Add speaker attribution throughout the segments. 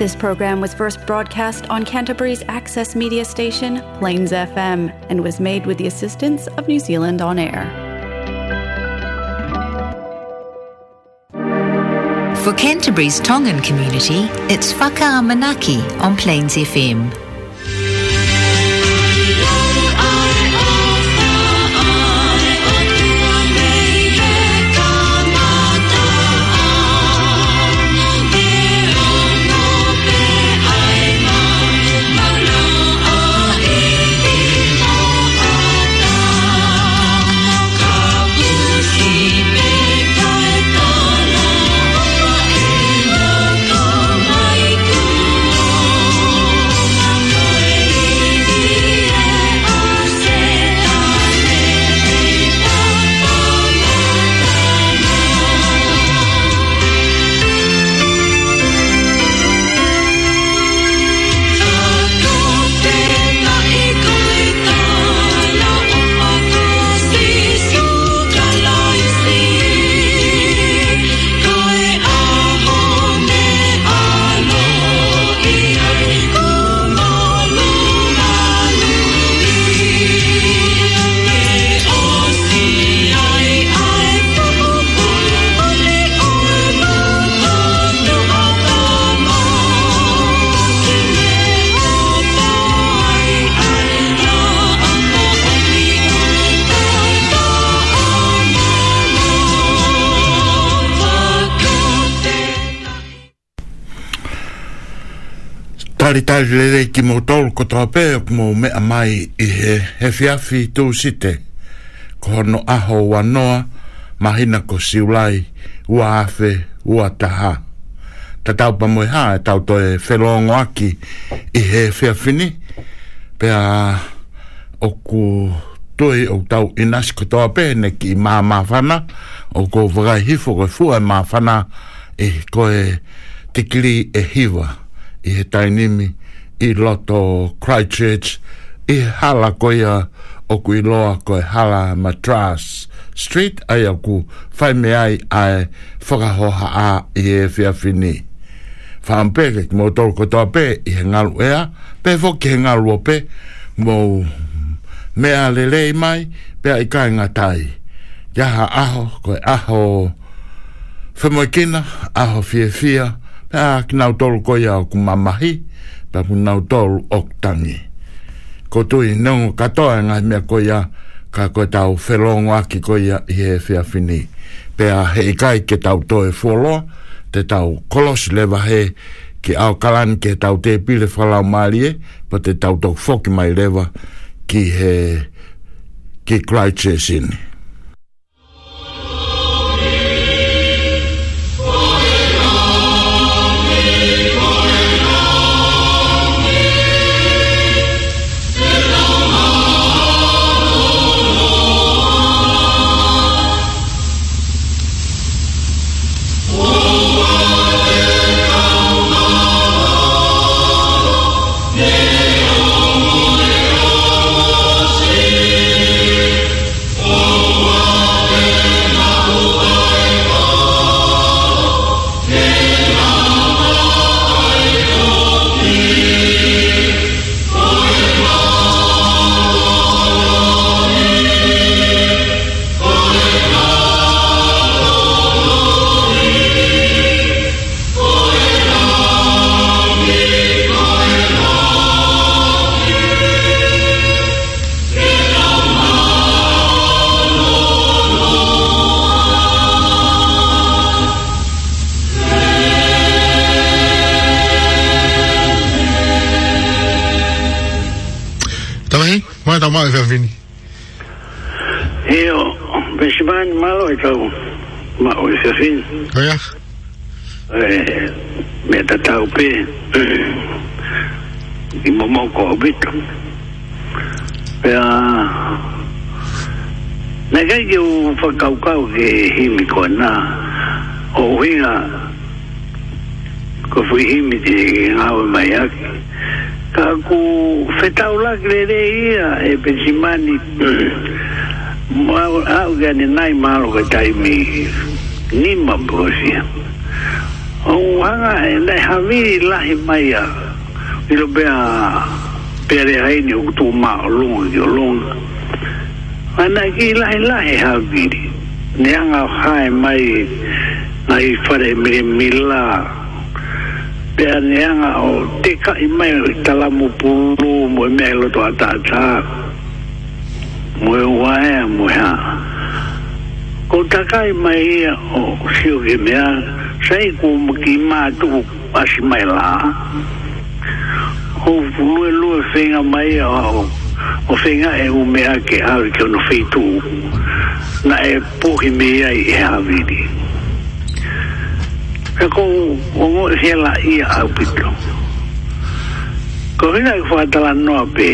Speaker 1: This program was first broadcast on Canterbury's access media station, Plains FM, and was made with the assistance of New Zealand On Air.
Speaker 2: For Canterbury's Tongan community, it's Faka on Plains FM.
Speaker 3: tāi lere ki mo tōl ko tō pēr mō mai e he he fiafi tō site ko hono aho wa noa mahina ko siulai ua afe ua taha ta tau pa mui hā e tau tō e aki e he pe pēr o ku tui o tau inasi ko tō pēr ne ki mā mā whana o ko vrai hifo ko fua mā whana i ko e tikiri e hiwa i he tainimi i loto Christchurch i hala koia o kui loa koe hala Madras Street ai aku whai me ai ai whakahoha a i e whia whini. Whaam pē ke mō tōru kotoa pē i he ngalu ea, pē fō ki he ngalu o pē, mō mea lelei mai, pē ai kai tai. Iaha aho, koe aho whamoikina, aho whia whia, pē a ki nau tōru koia o kumamahi, ta mun nau tol ok tangi ko tu i nong katoa nga me ko ya ka ko tau felong wa ki ko ya he fe a fini pe a he kai ke tau to e folo te tau kolos leva he ki au kalan ke tau te pile fala malie pa te tau tok foki mai leva ki he ki klaitse sinne.
Speaker 4: Kama Ravini, hiyo mshimani malo itau maoisafini
Speaker 3: oya
Speaker 4: eh, metatau pe imomoko vitu pea nakaike ufakaukau ke himi kona ouhinga kofuihimi te ngawe mai ake ka ku fetau la grede ia e pensimani au gane nai malo ka taimi nima posia o wanga e nai hamiri lahi mai a ilo bea pere haini o kutu ma o lunga ki o lunga ana ki lahi lahi hamiri ne anga hae mai nai fare mire mila pea neanga o te ka i mai o tala mo pulu mo e mea loto a mo e wae mo e ha ko taka i mai ia o sio ke mea sai ku mo ki ma tu asi mai la ho vulu e lu mai o o fenga e u mea ke hawe ke ono feitu na e pohi mea i e hawe ni ha e ko o o se la i a pito ko ina ko ata la no a pe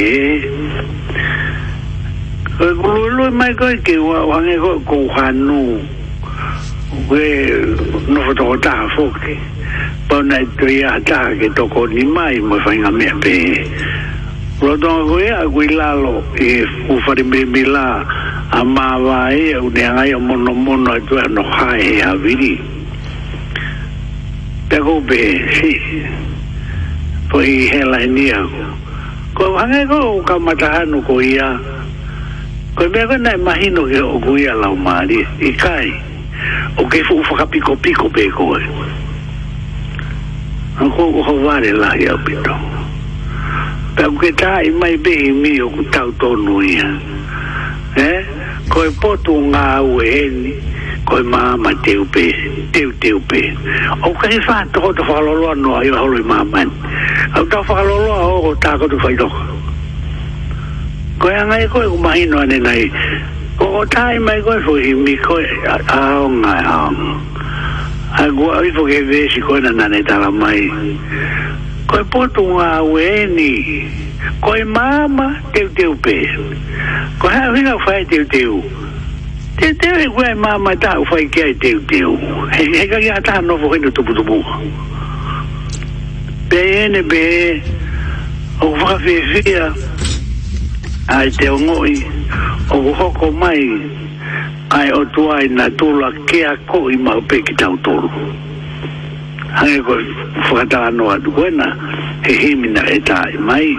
Speaker 4: ko lu lu mai ko ke wa wa ne ko ko hanu we no foto ta fo ke pa na tria ta ke to ko ni mai mo fa nga e me pe ko do ko ya ku la lo e u fa ri me la a ma va e u ne ai mo no mo no ai tu no ha e a viri te go be si po i hela ni a go ko hanga go ka mata ko ia ko me ga na imagino ke o go ia la mari i kai o ke fu fu pico pico be go e an ko go la ia pito te go ke ta i mai be mi o ku tau tonu ia eh ko e potu nga u e ko e mama te u teu teu pe o ka fa to to fa lo lo no ai ho lo maman o ta fa lo lo o ta ko tu fa do ko ya ngai ko ku mai no ne nai ko ko tai mai ko fu hi mi ko a o ngai a a go ai fu ke ve si ko na na ne ta la mai ko po tu a we ni ko mama teu teu pe ko ha vi na fa teu teu te te we we ma ma ta u fai ke te u te u he he ka ta no vo hinu tupu tupu be ne be o va ve via ai te o ngoi o hoko mai ai o tu ai na tu la ke a ko i ma pe ki ta u toru hange ko fa ta no a he he mina e ta mai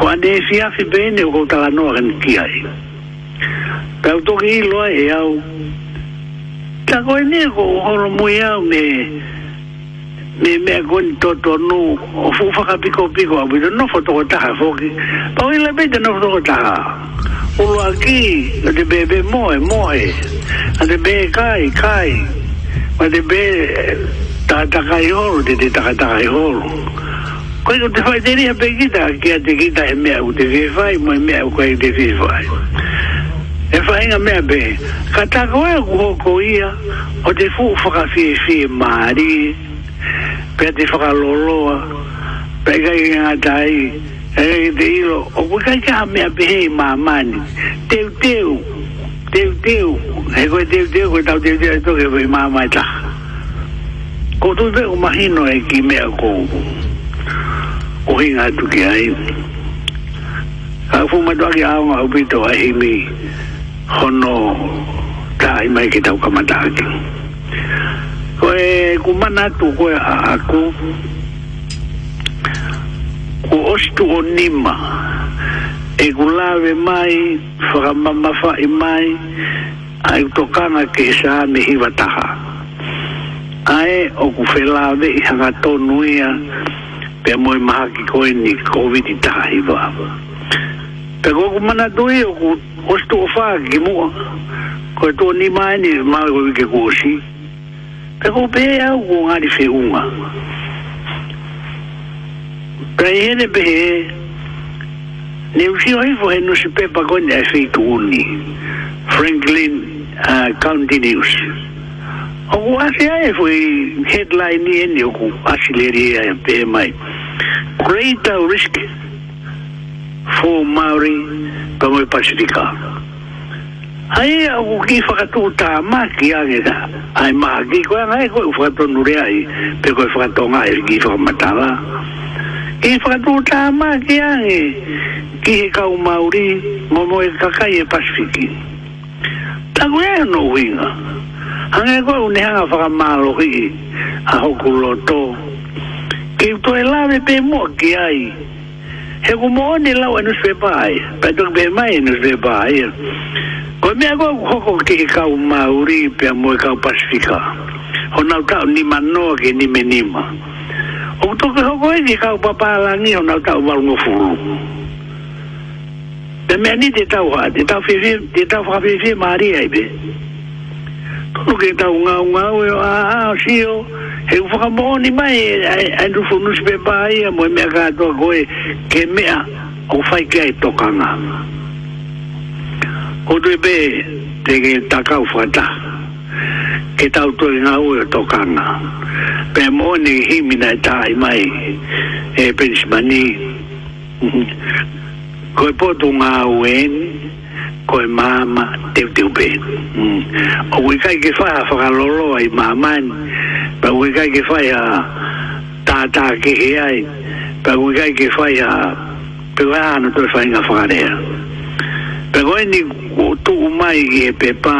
Speaker 4: ko ane fi a fi be ne o ko ta no a ni Tau toki loa e au. Tako e ne ko horo mui au me me me kon to to no o fu fa piko piko au bito no foto ko taha foki. Pau ila bete no foto ko taha. Ulo aki, te bebe moe moe. Te be kai kai. Ma te be takakai horo, te te takakai horo. Koe ko te whai te rea pe kita, kia te kita e mea u te whewhai, mo e mea u koe te whewhai. inga mea be ka takoe a kuhoko ia o te fuu whakawhie whie maari pia te whakaloloa pia kai ngā tai e te ilo o kui kai kaha mea be hei mamani teu teu teu teu he koe teu teu koe tau teu teu e toke pui mamai ta ko tu te mahino e ki mea kou o hinga tuki ai ka fuma toki aonga upito a himi ai hono ta i mai ki tau kamata ki ko e ku mana tu ko e aku ku ostu o nima e ku lawe mai whakamama wha i mai a i tokanga ke sa me hiwa taha ae o ku whelawe i hanga tonu ia pe moe maha ki koe ni COVID i taha hiwa Pe ko ku mana tu i o ku o se to'afā ki mua koe toni ni mawe koe wike kuosi pe ko pe au ko ngari fe'uga tai hele pehe ne usio hifo he nusi pepa koene ae feituuni franklin uh, county news o ku ase ae foi headline ni ene o ku asileri ae pehe mai greater risk for Maori kamo e pasifika. Ai a o ki fakatu ta ma ki ange da. Ai ma ki ko ai ko fakatu nure ai pe ko fakatu nga e ki fo matala. Ki fakatu ta ma ki ki ka o mauri mo mo e kakai e pasifiki. Ta ko e no winga. Ange ko ne hanga faka malo ki a hokuloto. Ki to e lave pe mo ki ai se gumooni lau anu svepai pe tok be mai anu svepai ko me go hoko ki ka mauri pe mo ka pacifica ona ta ni manno ke ni menima o to ko hoko e ka papa la ni ona ta wal ngo fulu de me ni de ta wa de ta fi fi de ta fa fi fi maria ibe ko ke ta unga unga o a a o he u whaka mōni mai e andu whunus pe pāi a mōi mea kātua koe ke mea o whai kia i tokanga o tui pē te ke takau whata ke tau na ngā ue o tokanga pē mōni himina e i tāi mai e pensimani koe pōtu ngā wen, koe mama teu teu pē o wikai ke whaha whakaloloa i mamani pa we kai ke whai a tātā ke he ai, pa ui kai ke whai a pe wai ana tō whai ngā whakarea. pe koe ni tu mai ki e pe pā,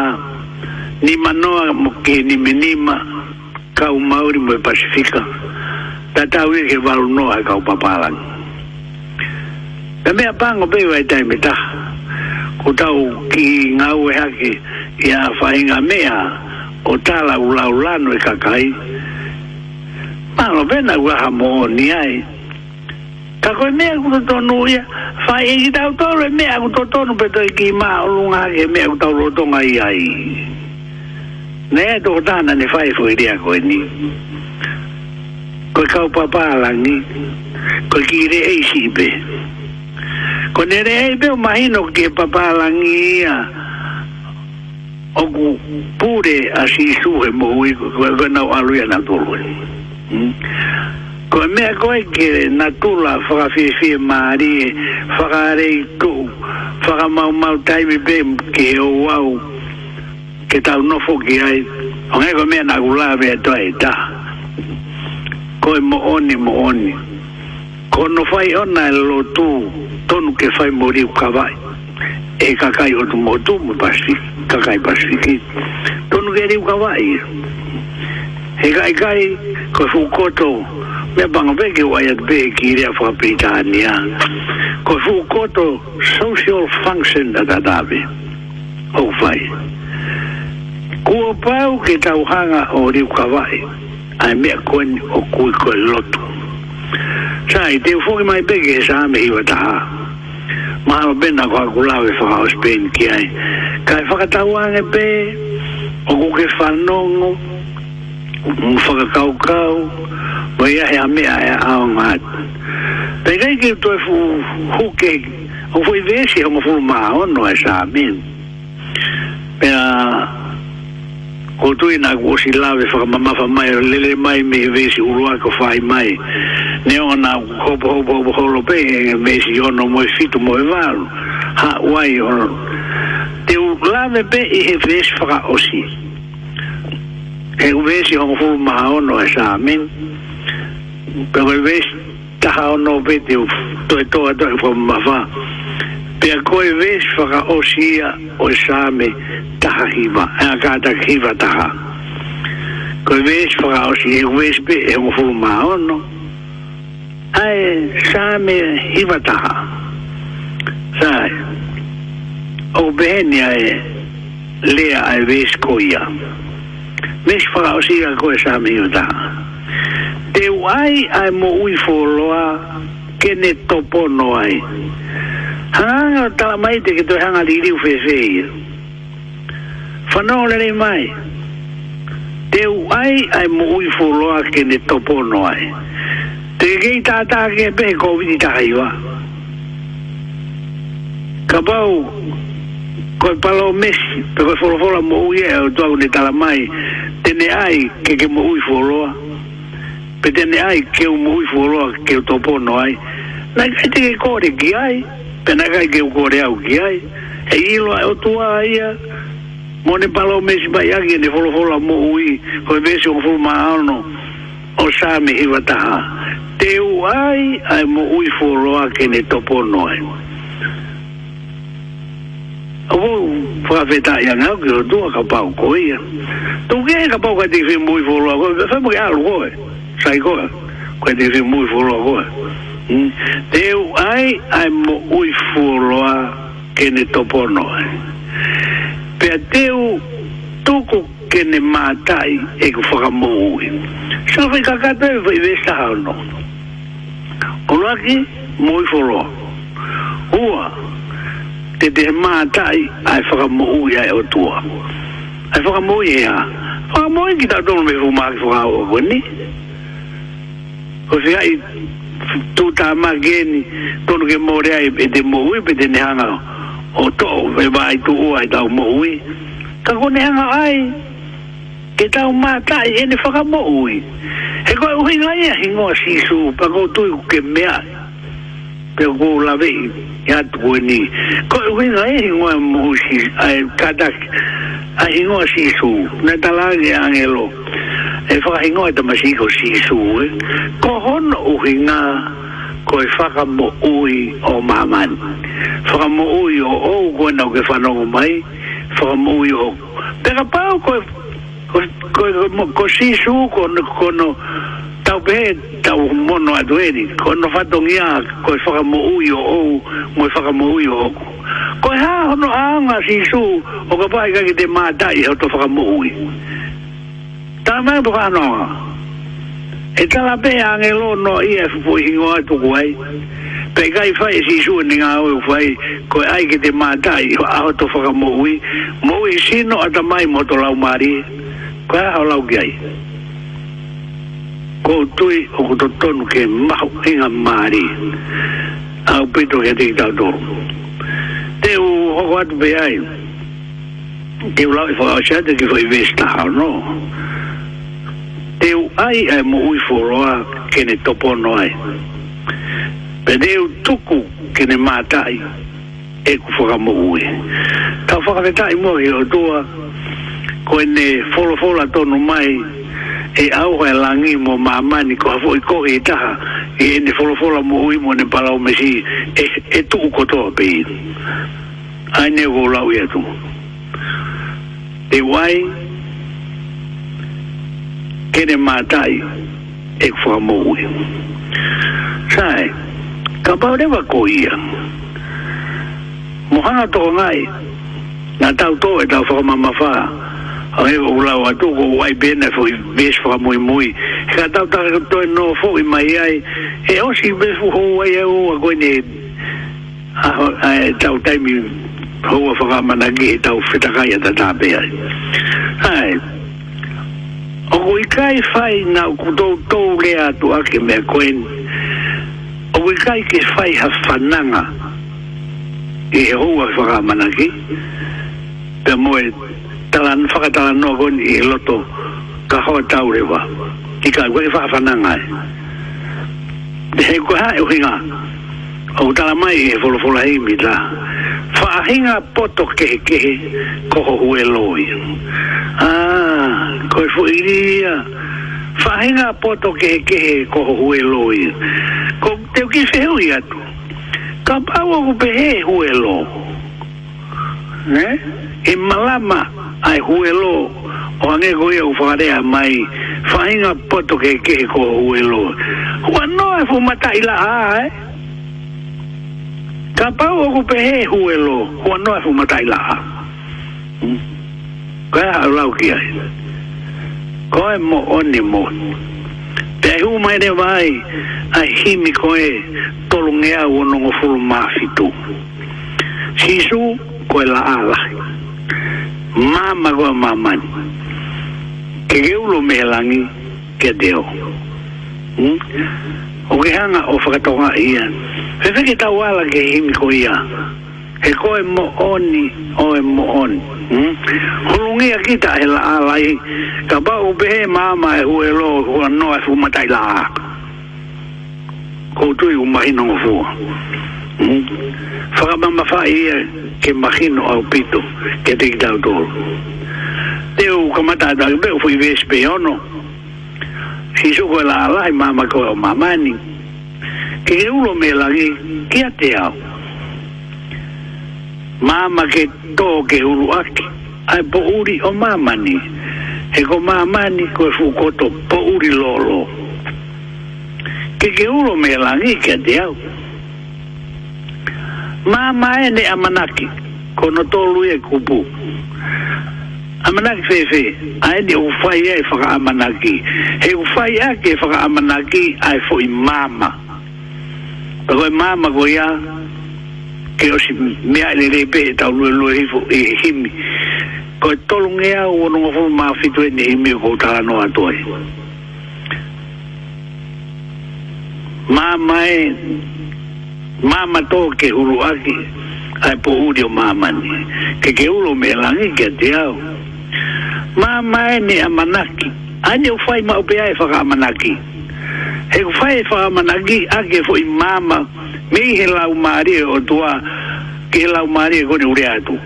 Speaker 4: ni manoa mo ke ni minima ka u Māori mo e Pasifika, tātā ui ke walu noa ka u papālangi. Pa mea pāngo pe wai tai me ta ko tau ki ngā ue hake i a whainga mea o tāla ulaulano e kakai, mano vena gua ha mo ni ai ta ko me gu to no ya fa e gi ta to re me gu to to no pe to ki ma o lu nga ge me gu ta lo to ai ai ne do ta na ni fa e fu dia ko ni ko ka pa pa la ni ko ki re e si be ko ne re e be ma hi no ke pa pa la ni ya ogu pure asi suhe mo wi ko na alu ya na to lo ni Ko me a koe kere na tula whaka whiwhia maari e whaka arei tō, whaka mau mau taimi bēm ke o wau, ke tau nofo ki ai, o ngai ko mea na gula vea toa e tā. Ko mo oni mo oni. Ko no whai ona e lo tū, tonu ke whai mori u kawai. E kakai o tu mo tū mu pasi, kakai pasi ki. Tonu ke ri u kawai. e ga ga ko fu koto me bang bege wayat be kiri a fa Britania ko fu koto social function da dabe oh, o fai ko pau ke tau hanga o ri kawai ai me kon o kui ko lotu sai te fu mai bege e sa me i wata ha ma no benna ko kula ve fa ospen ki ai kai fa ka tau ane pe o ku ke fa nongo mu faka kau kau wai ahe a mea e a o ngat tai kai ki toi fu huke o fu ivesi o mafu ma ono e sa amin pera o tui na ku osi lawe faka mamafa mai o lele mai me ivesi urua ko fai mai ne o na ku hopo hopo hopo holo pe e ivesi ono mo e fitu mo e valo ha wai ono te u lawe pe i ivesi faka osi uwesiong humao no examen pero el vez tahao no vete toe toa toe formafa pe koe vez faka osia o exame taha hiva akata hiva taha koe vez faka osia e vez pe e un humao no ai exame hiva taha sai o bene ai lea ai vez koia mes fa e o si a koe sa mi ta te wai ai mo ui fo loa ke ne topo no ai hanga ta mai te ke to hanga li li fe fe fa no le mai te wai ai mo ui fo loa ke ne topo no ai te ke ta ta ke pe ko vi ta ai wa ka ko pala e, o mesi pe ko folo folo mo uye o to ne tala mai tene ai ke ke mo uye folo pe tene ai ke o mo uye folo ke o topo ai na kaiti ke kore ki ai pe na kai ke o kore au ki ai e ilo ai o tua ai a mo ne pala o mesi ba yagi ne folofola folo mo uye ko mesi o folo ma ano o sami iwa te u ai ai mo uye folo ke ne topono ai Awo fa fe ta ya ngau ki rotu a kapa o koe ya. Tau kia e kapa o kai te fia mui fōrua koe, ka fai mo kia alu koe, sai koe, kai te fia mui fōrua koe. Hmm. Te u ai, ai mo ui fōrua kene topo noe. Pea te u tuku kene mātai e ku whaka mo ui.
Speaker 5: Sa fai kakata e fai vesta hao no. Onaki, mui fōrua. Ua, ua, te te mātai ai whakamohu ia e o tua. Ai whakamohu ia e ia. Whakamohu ki tau tonu me whumaki whakao o wani. O se ai tū tā mageni tonu ke mōre ai e te mohu i pe te nehanga o tō e wai tū ua i e tau mohu i. Ka ko nehanga ai ke tau mātai e ne whakamohu i. He koe uhinga ia e hingoa sisu pa kou tui ku ke mea. Pe kou lawe i. Pe kou lawe i atu ni ko we nga e ngo mo si ai kada ai ngo si su na tala ge angelo e fa ai ngo ta masi eh. ko si su ko hon u hinga ko e fa ka mo ui o maman fa ka mo ui o o ko na ke fa no mai fa ka mo ui o te ka pa ko ko ko ko si su ko ko no tau pe tau mono a dueri ko no fa tong ia ko fa e ka mo uyo o mo fa e ka mo uyo ko e ha no anga si su o ka pa ka ki te ma dai o to fa ka mo uyo ta ma bu ka no e ta la pe ange lo no ia fu fu hingo a tu kuai pe ka i fa si su ni nga o fa i ko ai ki te ma i o to fa ka mo uyo mo uyo si no a ta mai mo to la mari ko ha o la u ki ko tui o ko tonu ke mahu inga maari au pito ke tiki tau tōru te u hoko atu pe ai te u lau i whaau shate ki whai vese ta hao no te u ai ai mo ui whoroa ke topo no ai pe te u tuku kene matai e ku whaka mo ui tau whakawetai mo i o tua ko ne wholo wholo tonu mai e au hoa langi mo mama ni ko hafo i kohi e taha e ene folofola mo ui mo ne palao mesi e, e tuku kotoa pe inu ai ne go lau ia tu te wai kene mātai e fo mo ui sai ka paurewa ko ia mohana toko ngai nga tau to e tau whakamama whaa ai o la o atu o ai bene fo i ves fo moi moi ka ta ta no fo mai ai e o si ves fo ho ai o a go ni a a ta ta mi ho fo ga mana ge ta o fita ga ya ta ta ai ai o go kai fai na ku do to le atu a me koen o go i kai ke fai ha fananga e ho fo ga mana ge Pemoe, talan faka talan no gon i loto ka ho taure wa i ka gwe fa fa nanga de he ko ha e hinga o tala mai e folo folo hei mi la fa hinga poto ke ke ko ho hu eloi ah ko fu iria fa hinga poto ke ke ko ho hu eloi ko te ki fe hu ia tu ka pa wo be he hu elo ne e malama ai huelo o ange goia u wharea mai whainga poto ke ke ko huelo hua noa fu mata ila a e eh? ka pau o ku pehe huelo hua noa fu mata ila a ka a rau ki ai ko e hmm? mo oni mo te hu mai ne vai ai himi ko e tolongea o nongo fulu mafitu sisu ko e la ala ma magua mamani ke geu lo melangi ke deo hmm? o ke hanga o whakatonga ia he whiki tawala ke himi ko ia he koe mo oni o e mo oni hmm? hulungia kita he la alai ka ba upe he mama e ue lo ua noa e fumatai la a koutui umahinongo fua whakamamawhaia eh, ke mahino au pito ke te ki tau tōru. Te u kamatata ke peo fui vespe ono, si suko e la alai mama koe o mamani, ke ke ulo me lagi kia te au. Mama ke tō ke ulu aki, ai po uri o mamani, he ko mamani koe fukoto po uri lolo. Ke ke ulo me lagi kia te au. ma e ne amanaki ko no to lue kupu amanaki fefe ai ne ufai e fa amanaki e u ufai a ke fa amanaki ai foi mama e ko mama ko ya ke osi me ai le pe ta lue lue fo e himi ko e tolungea o no fo ma fitu e ne himi ko ta no atoi Mama, mama to ke huru aki ai po uri o mama ni ke ke ulo me langi ke te au mama e ni amanaki ane ufai ma upea e whaka amanaki he ufai e whaka amanaki ake fo i mama me i he lau maari e o tua ke he lau maari e kone ure atu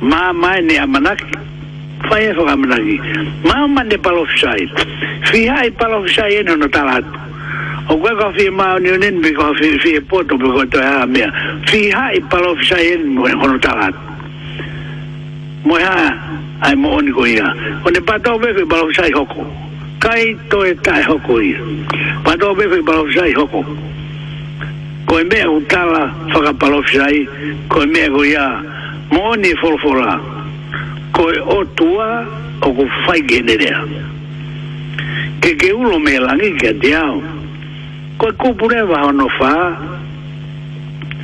Speaker 5: mama e ni amanaki whai e whaka amanaki mama ne palofisai fi hai palofisai ene no talatu ogwega fi ma ni nin bi ko fi fi poto bi ko to ha mi fi ha er i palo fi sa yen mo ko no tala mo ha ai mo oni ko ia o ne pato be fi palo fi sa hoko kai to e tai hoko i pato be fi palo fi sa hoko ko e me u tala fa ka palo fi sa i ko e me ko ia mo oni fo fo la ko e o tua o ko fai genere ke ke ulo me la ni ke diao koe kupure wa ono fa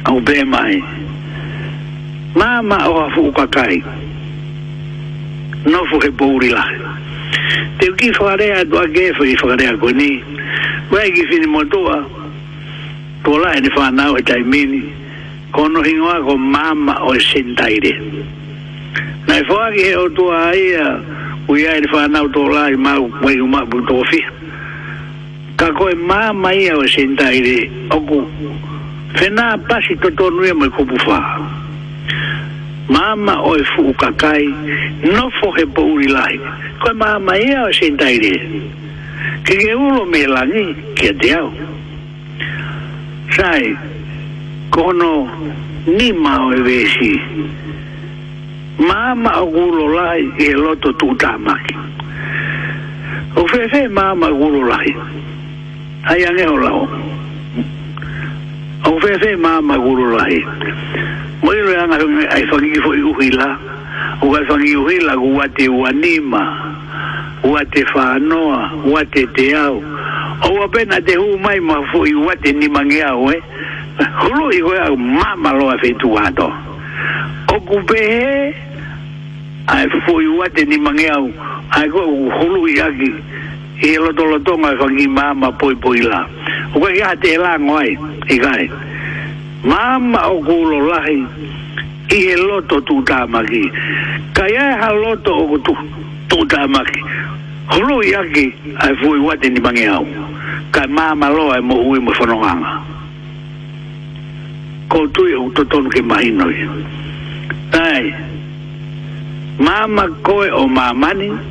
Speaker 5: au be mai ma ma o afu ukakai nofu he bouri la te uki whakarea tu a gefa i whakarea koe ni wei ki fini motua tu la e ni whanau e tai mini kono hingoa ko mama o sentaire na i whakarea o tu a ia ui a e ni whanau tu la i mau wei umabu tofi Kako e māma ia o se ndaire oku. Whenā pasi to tonu e mai kupu whā. Māma o e fuku kakai, nofo he pouri lai. Koe māma ia o se ndaire. Ke ke ulo me langi, kia te au. Sai, kono ni mao e vesi. Māma o gulo lai e loto tūtā maki. O whewhe māma gulo lai. ai ange o lao au fefe ma ma guru lai moi i anga ai ai fa fo i uhila o ga fa ki uhila ku uanima te wanima wate fa noa wa te au o apena te hu mai ma fo i wa ni mangi au e hulu i ho ma ma lo a fetu ato o ku pe ai fo i wa ni mangi au ai ko hulu i aki i lo do lo tonga ko ngi mama poi poi la o ka ya te la ngoi i kai mama o ku lo lahi i e loto tu ta magi ka ya ha loto o tu tu ta magi holo ya ki ai fu i wa te ni mangi au ka mama lo e mo ui mo fononga ko tu e uto tonu ke mahi noi ai mama koe o mamani ai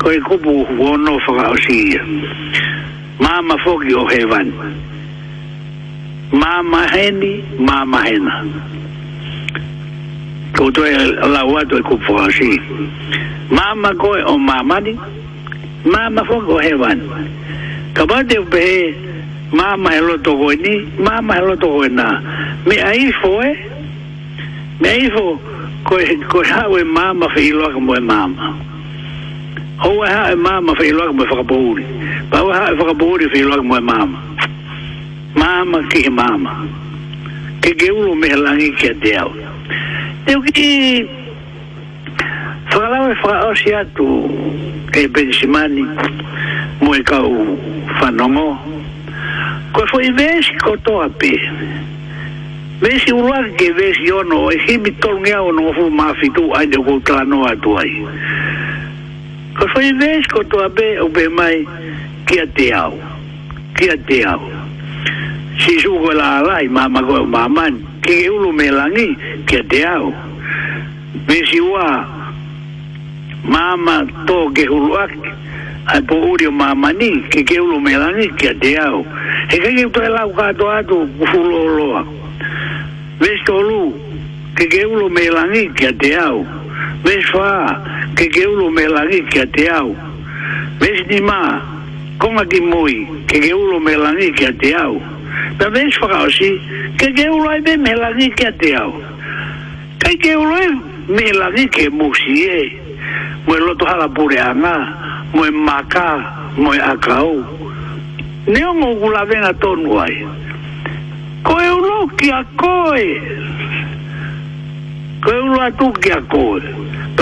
Speaker 5: koe kupu wono whaka o si mama foki o he wanu. Māma heni, mama hena. Kau toi lau atu e kupu o si. mama koe o māmani, mama foki o he wanu. Ka pate upehe, mama he loto koe ni, mama he loto koe na Me aifo e, me aifo koe, koe hawe māma whiloa ka moe māma. Māma. هو ها ماما في لوغ مفقبوري باو ها فقبوري في لوغ ماما ماما كي ماما كي جولو مهلاني كي ديو eu que falava fra osiatu e bensimani moika o fanongo ko foi vez ko to ape vez o lugar que vez eu não e se me tornou não foi mafitu ainda ko tlano atuai Pois foi em vez a ver o bem mais que a é te ao. Que a é te ao. Se julgo lá lá e mamã com mamã, que eu não me langui, que é ah, a te ao. Vê se Mamã toque o luak, a pouri mamã ni, que eu não me langui, que a te ao. E que eu estou lá o gato ato, ah, o fulo o o que eu não me langui, que a te ao. Vê se que ke ulo melanique langi ke a te como aqui ni mā, konga ki mui, ke ke ulo me langi ke a te que Pea vesi whakaosi, ke ke ulo ai me me langi ke a te au. Kei ke ulo Moe loto hala pure anga, moe maka, moe akau. Neo ngō gula venga tonu ai. Koe ulo ki a koe. Koe ulo atu a koe.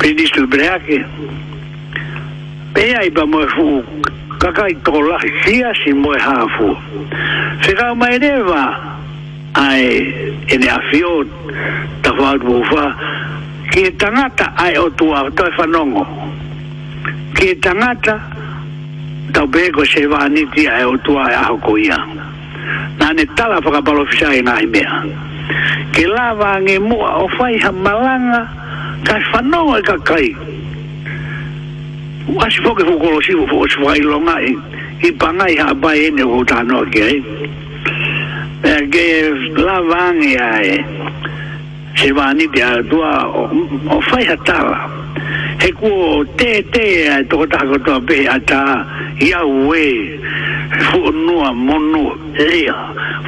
Speaker 5: ministro Breaque, pe ai ba mo fu kaka i to la sia si mo ha fu se ga mai neva ai ene afio ta va do va ki e tanata ai o tua to fa e nongo ki e tanata ta be go se va ni ti ai o tua ai ho ko ia na ne tala fa ka palo fisa ai mai mea ke lava ngemua o fai ha malanga kai whanau ai ka kai. Asi poke fukolo si wu fukos wailonga i, i pangai ha bai ene wu tano ke ai. E ke la vangi ai, se vani te atua o fai hatala. He kuo te te ai toko tako toa pe ata ia ue, fukonua monu lea,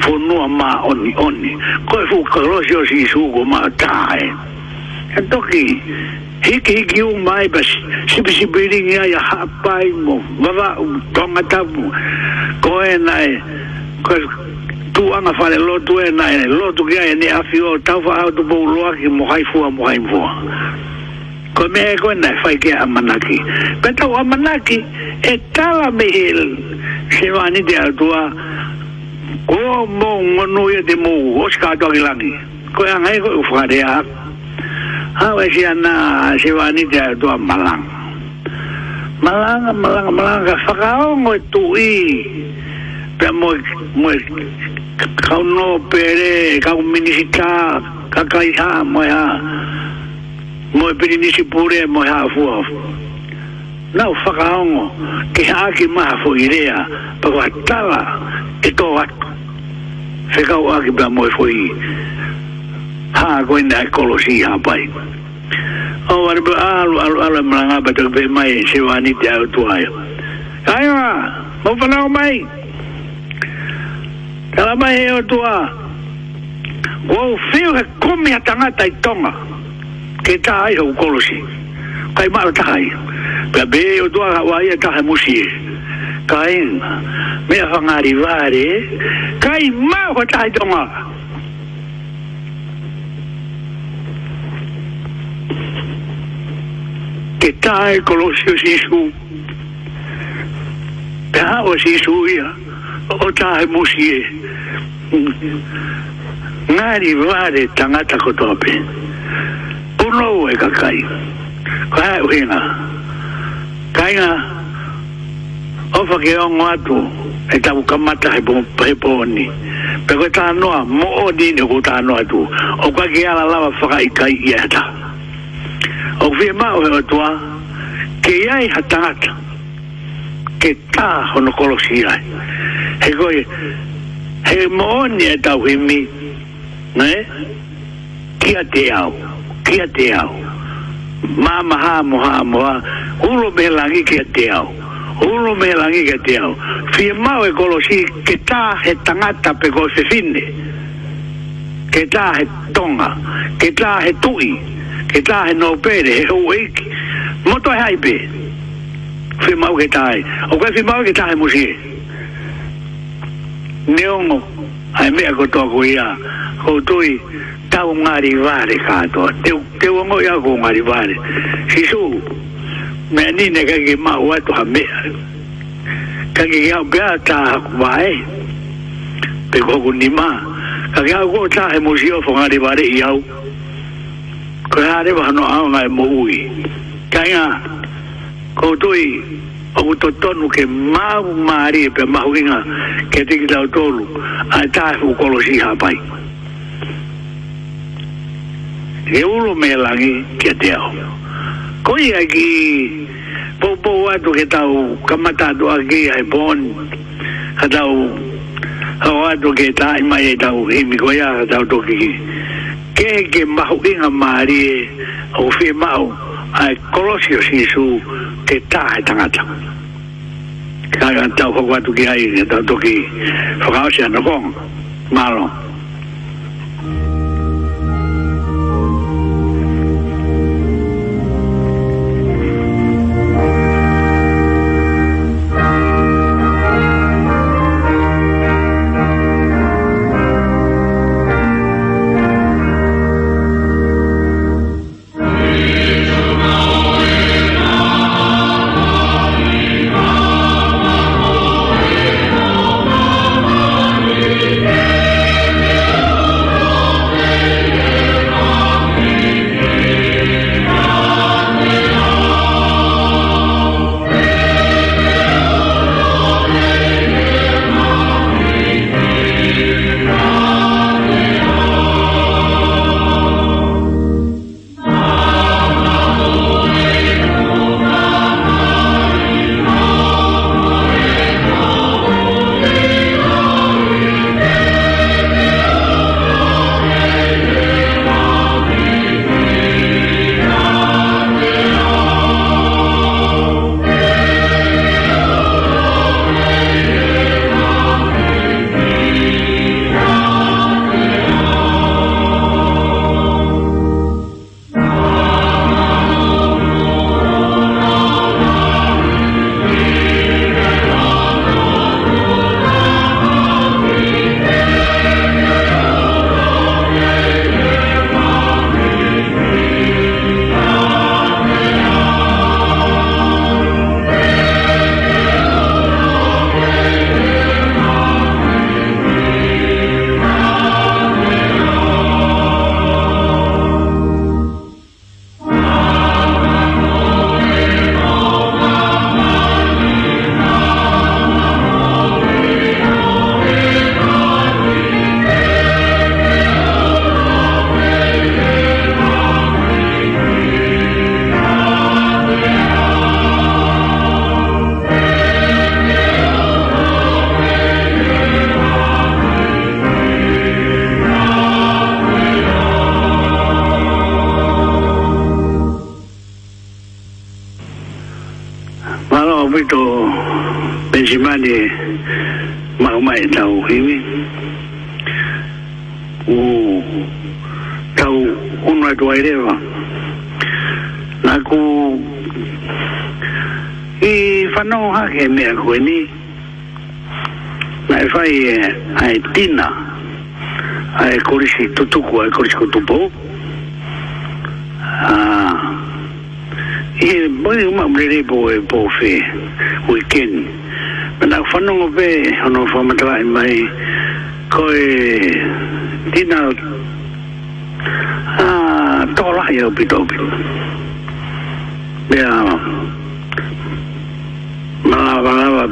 Speaker 5: fukonua ma oni oni. Koe fukolo si o si suko maa taa ai. toki hiki hiki o mai bas sibi sibi ringa ya hapai mo baba tonga tabu ko enai ko tu anga fale lo tu enai lo tu ga ene afio tau fa au tu bo ki mo hai fu mo hai fu ko me ko na fai ke amanaki pento amanaki e tala mehil se wani de altua ko mo ngono ye de mo oska to ilangi ko anga ko fare Awe si ana si wani dia tua malang. Malanga, malanga, malanga, ka fakau e tui. Pe mo mo kau no pere kau minisita kakai ha mo ya. Mo pere ni pure mo ha fu. Na fakau mo ke ha ki ma fu idea pa tala e to wat. Fekau aki ba mo fu i. haako ina kolosi hapai. O oh, warbe alu alu alu mlanga batok be mai se wani te au tuayo. Aiwa, mo fanao mai. Kala mai heo tua. Kwa ufeo he kumi atanga taitonga. Ke taai hau kolosi. Kai maa taai. Kwa be heo tua hawa ia e taai musi e. Kain, mea whangari vare. Kai maa hua taitonga. Kwa ke tae kolosi o sisu pe hao o sisu ia o tae musi e ngari vare tangata kotope puno o e kakai ko hae o hinga kainga o fake o ngatu e tabu kamata he poni pe ko tanoa mo o dine ko tanoa tu o kwa ke ala lava faka kai iata o vi ma o atua ke ai hatata ke ta hono kolosira he goi he moni e tau himi ne kia te au kia te au ma ma ha mo ha mo ha ulo me langi kia te au ulo me langi kia te au fie mau e kolosi ke ta he tangata pe go se finne ke ta he tonga ke ta he tui ke ta he tonga ke ta he no pe de ho week mo to e hai pe fi mau ke ta ai o ke fi mau ke ta he mo she ne o mo ai me ko to ko ia ho toi ta o ngari va re ka to te te o mo ia ko ngari va re si su me ni ne ha ke ke mau wa to ha me ka ke ia be ta va e pe ko ni ma ka ke ia ko ta he mo she o fo ngari va re iau ko ha re wa no a ma mo ui ka nga ko toi o to tonu ke ma u ma ri e pe ma u nga ke ti ki tau tolu a ta u ko lo si ha pai e u lo me la ki ke te au ko i a ki po po wa to ke tau kamata do a ki ai bon ka tau ha wa to ke ta i ma e tau i mi ko ya tau to ki ki ke ke mahu inga maari o whi mau ai korosio sisu te tahe tangata kai an tau koko atu ki ai tau toki whakaose anakong malong cái mẹ của ni lại phải ờ, ai tin à ai có đi sĩ tu tu của ai có đi sĩ tu bố à ý bởi mà mình đi bộ bộ phê weekend mình đã phân nông về nó phân mặt lại mày coi tin nào à to lại ở bị đâu bây giờ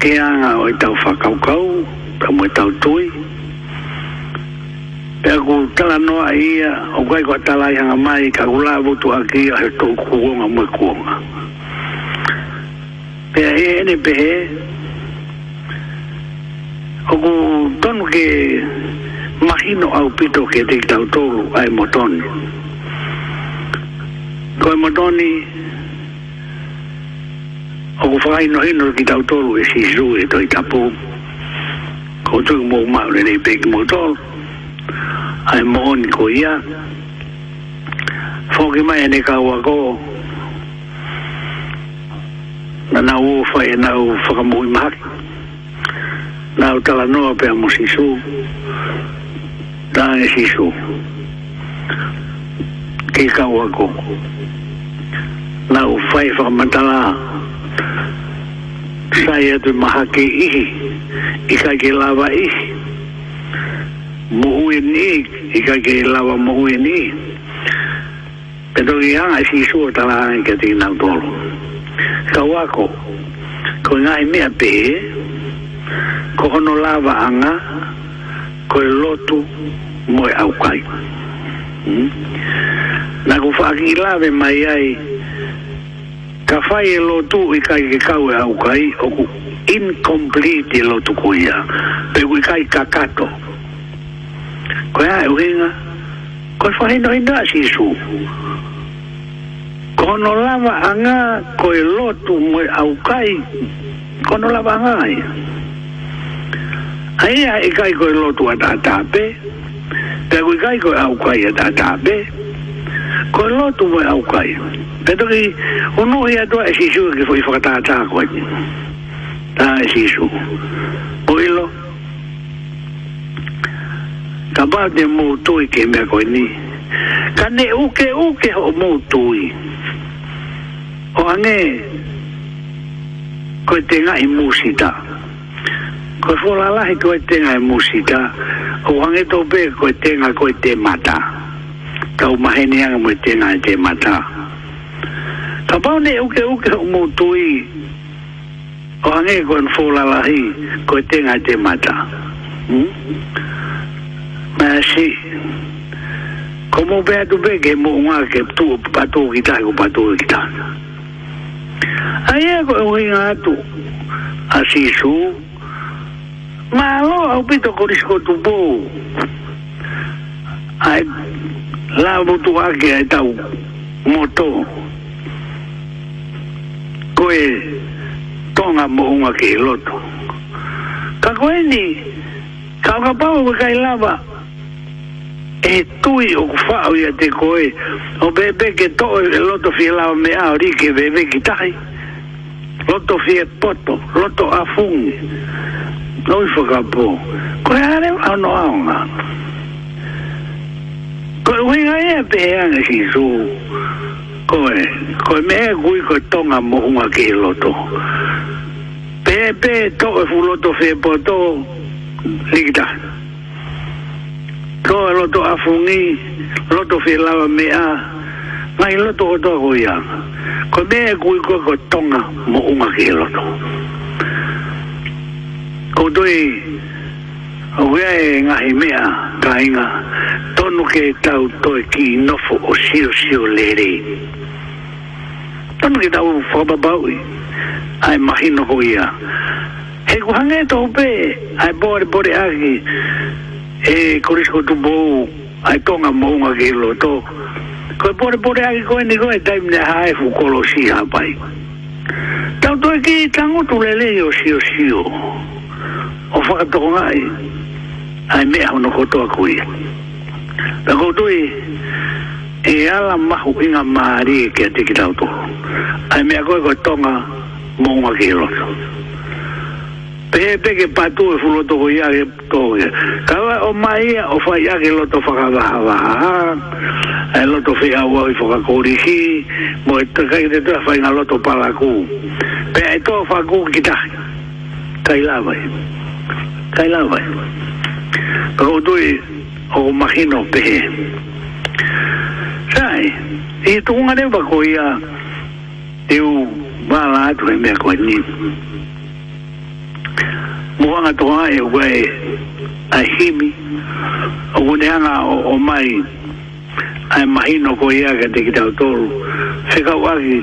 Speaker 5: ke anga o i tau whakaukau, ka mui tau tui. E aku tala noa ia, o kai kua tala i hanga mai, ka ula vutu a kia he tō kuonga mui kuonga. Pe a e ene pe he, o ku tonu ke mahino au pito ke te tau tōru ai motoni. Koe motoni, motoni, o ko whakai no hino ki tau toru e si zu e toi tapu ko tuk mo mao re nei peki mo tol ai mo honi ko ia whoki mai ane ka ua ko na na uo whai e na u whakamu i mahaki na u tala noa pe amo si su ta e si su ke ka ua ko na u whai whakamantala na u whai whakamantala sai atu maha ke ihi i ka ke lawa ihi muhue ni i ka ke lawa muhue ni peto ki anga si su o tala anga ke tiki nang tolu ka wako ko ngai mea pe ko hono lawa anga ko e lotu moe au kai mm? na ku whaaki lawe mai ai ka fai e lotu i kai ke kau e au kai o ku incomplete e lotu kuia pe ku i kai kakato ko ea e uhinga ko e fai no inda si su no lava anga ko e lotu mo au kai ko no lava anga ia aia e kai ko e lotu a tatape pe ku i kai ko e au kai a tatape ko e lotu mo au kai Pedri, o no ia e do e sisu que foi fogata ta ko. Ta e sisu. Oilo. Ta ba de mo toi ke me ko ni. Kane uke uke ho mo toi. O ane ko te nga i e musita. Ko fo la la ko te nga i e musita. O ane to be ko te nga ko te mata. Ka u mahenia mo te nga te mata. Ka u mahenia mo te nga te mata. Tapa ou ne, ouke ouke ou moutou i. Ou ane kon fola la hi, kwen te nga te mata. Mè hmm? si. Komo pe atu pe, ke mou anke, patou ki ta, patou ki ta. A ye kon ou hi an atu. Asi sou. Mè alo, a ou pito koris koutou pou. A la moutou ake, a ita moutou. koe tonga mohunga ki loto. Ka koe ni, ka oka pao kai lava, e tui o kufao ia te koe, o bebe ke toe e loto fi lava me a ke bebe ki tahi. Loto fi e poto, loto a fungi. No i po, Koe are ano aonga. Koe uinga e pe e ki zuu koe, koe mea e gui koe tonga mohunga ke loto. Pe, pe, to e fu loto fe po to, nikita. To e loto afungi, loto fe lawa mea, mai loto o to koe ya. Koe mea e gui koe koe tonga mohunga ke loto. Koe tui, Oia e ngahi mea, ka inga, tonu ke tau toi ki nofo o sio sio lere tanu ki tau whakababau i ai mahi no ko ia he kuhange to upe ai bore bore aki e korisko tu bou ai tonga mounga ki ilo to koe bore bore aki koe ni koe taim ne hae fu kolo si hapai tau toi ki tango tu lele yo si o si o o whakatoko ngai ai mea hono kotoa kui tako tui e ala mahu inga maari e ke te ki tau tō. Ai mea koe koe tonga mōngwa ki roto. Pehe peke patu e fuloto ko iake tōge. Kawa o mai o fai iake loto whakavaha waha. Ai loto fi awa i whakakorihi. Mo e takai te tua fai loto palaku. Pea e tō whakakū ki tahi. Kai lawai. Kai lawai. Kau tui o mahino pehe. Kau tui o mahino pehe ai e to nga ne ba ko ia teu ba la tu e me ko ni mo nga to ai e we a himi o ne nga o mai a mai no ko ia ke te kitau tolu se ka wa ki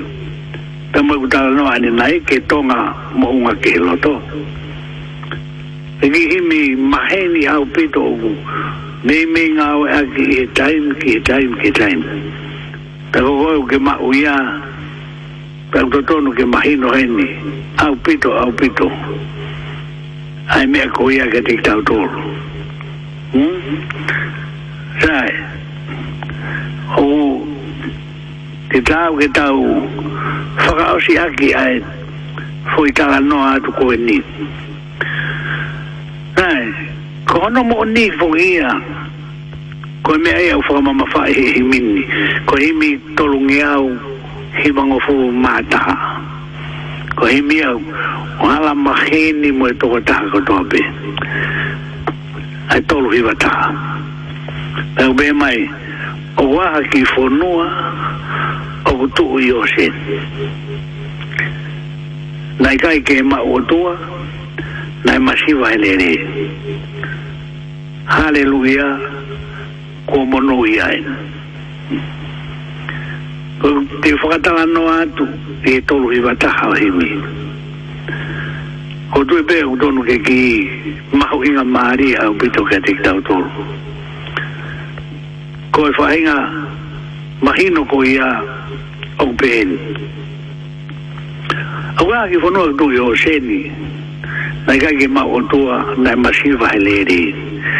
Speaker 5: te mo ku tala no ani nai ke tonga mo unga ke to e ki himi maheni au pito u me me nga o e a ki e time ki e time ki e time ta ko ko ke ma u ya ta to no ke ma hi no au pito au pito ai me ko ya ke tik ta u to hm sai o te tau ke tau whakaosi aki ai foi tala noa atu koe ni. Nai, ko no mo ni fo ia ko me ai au fo mama fa he mini ko he mi tolungi au he mango fo mata ko he mi au wala maheni mo to ko ta ko to be ai tolu hi wata au be mai o wa ki fo noa o tu yo se nai kai ke ma o tua nai masiva ele Haleluya ko mono ia en. Te fokata la no atu e tolu i vata hao he mi. O tu e pe o tonu ke ki mahu inga maari a upito ke te kitao tolu. Ko e fahinga mahino ko ia au peen. Au kaa ki fonua tu i o seni. Nai kai ke mahu tua nai masiva he leeri. Nai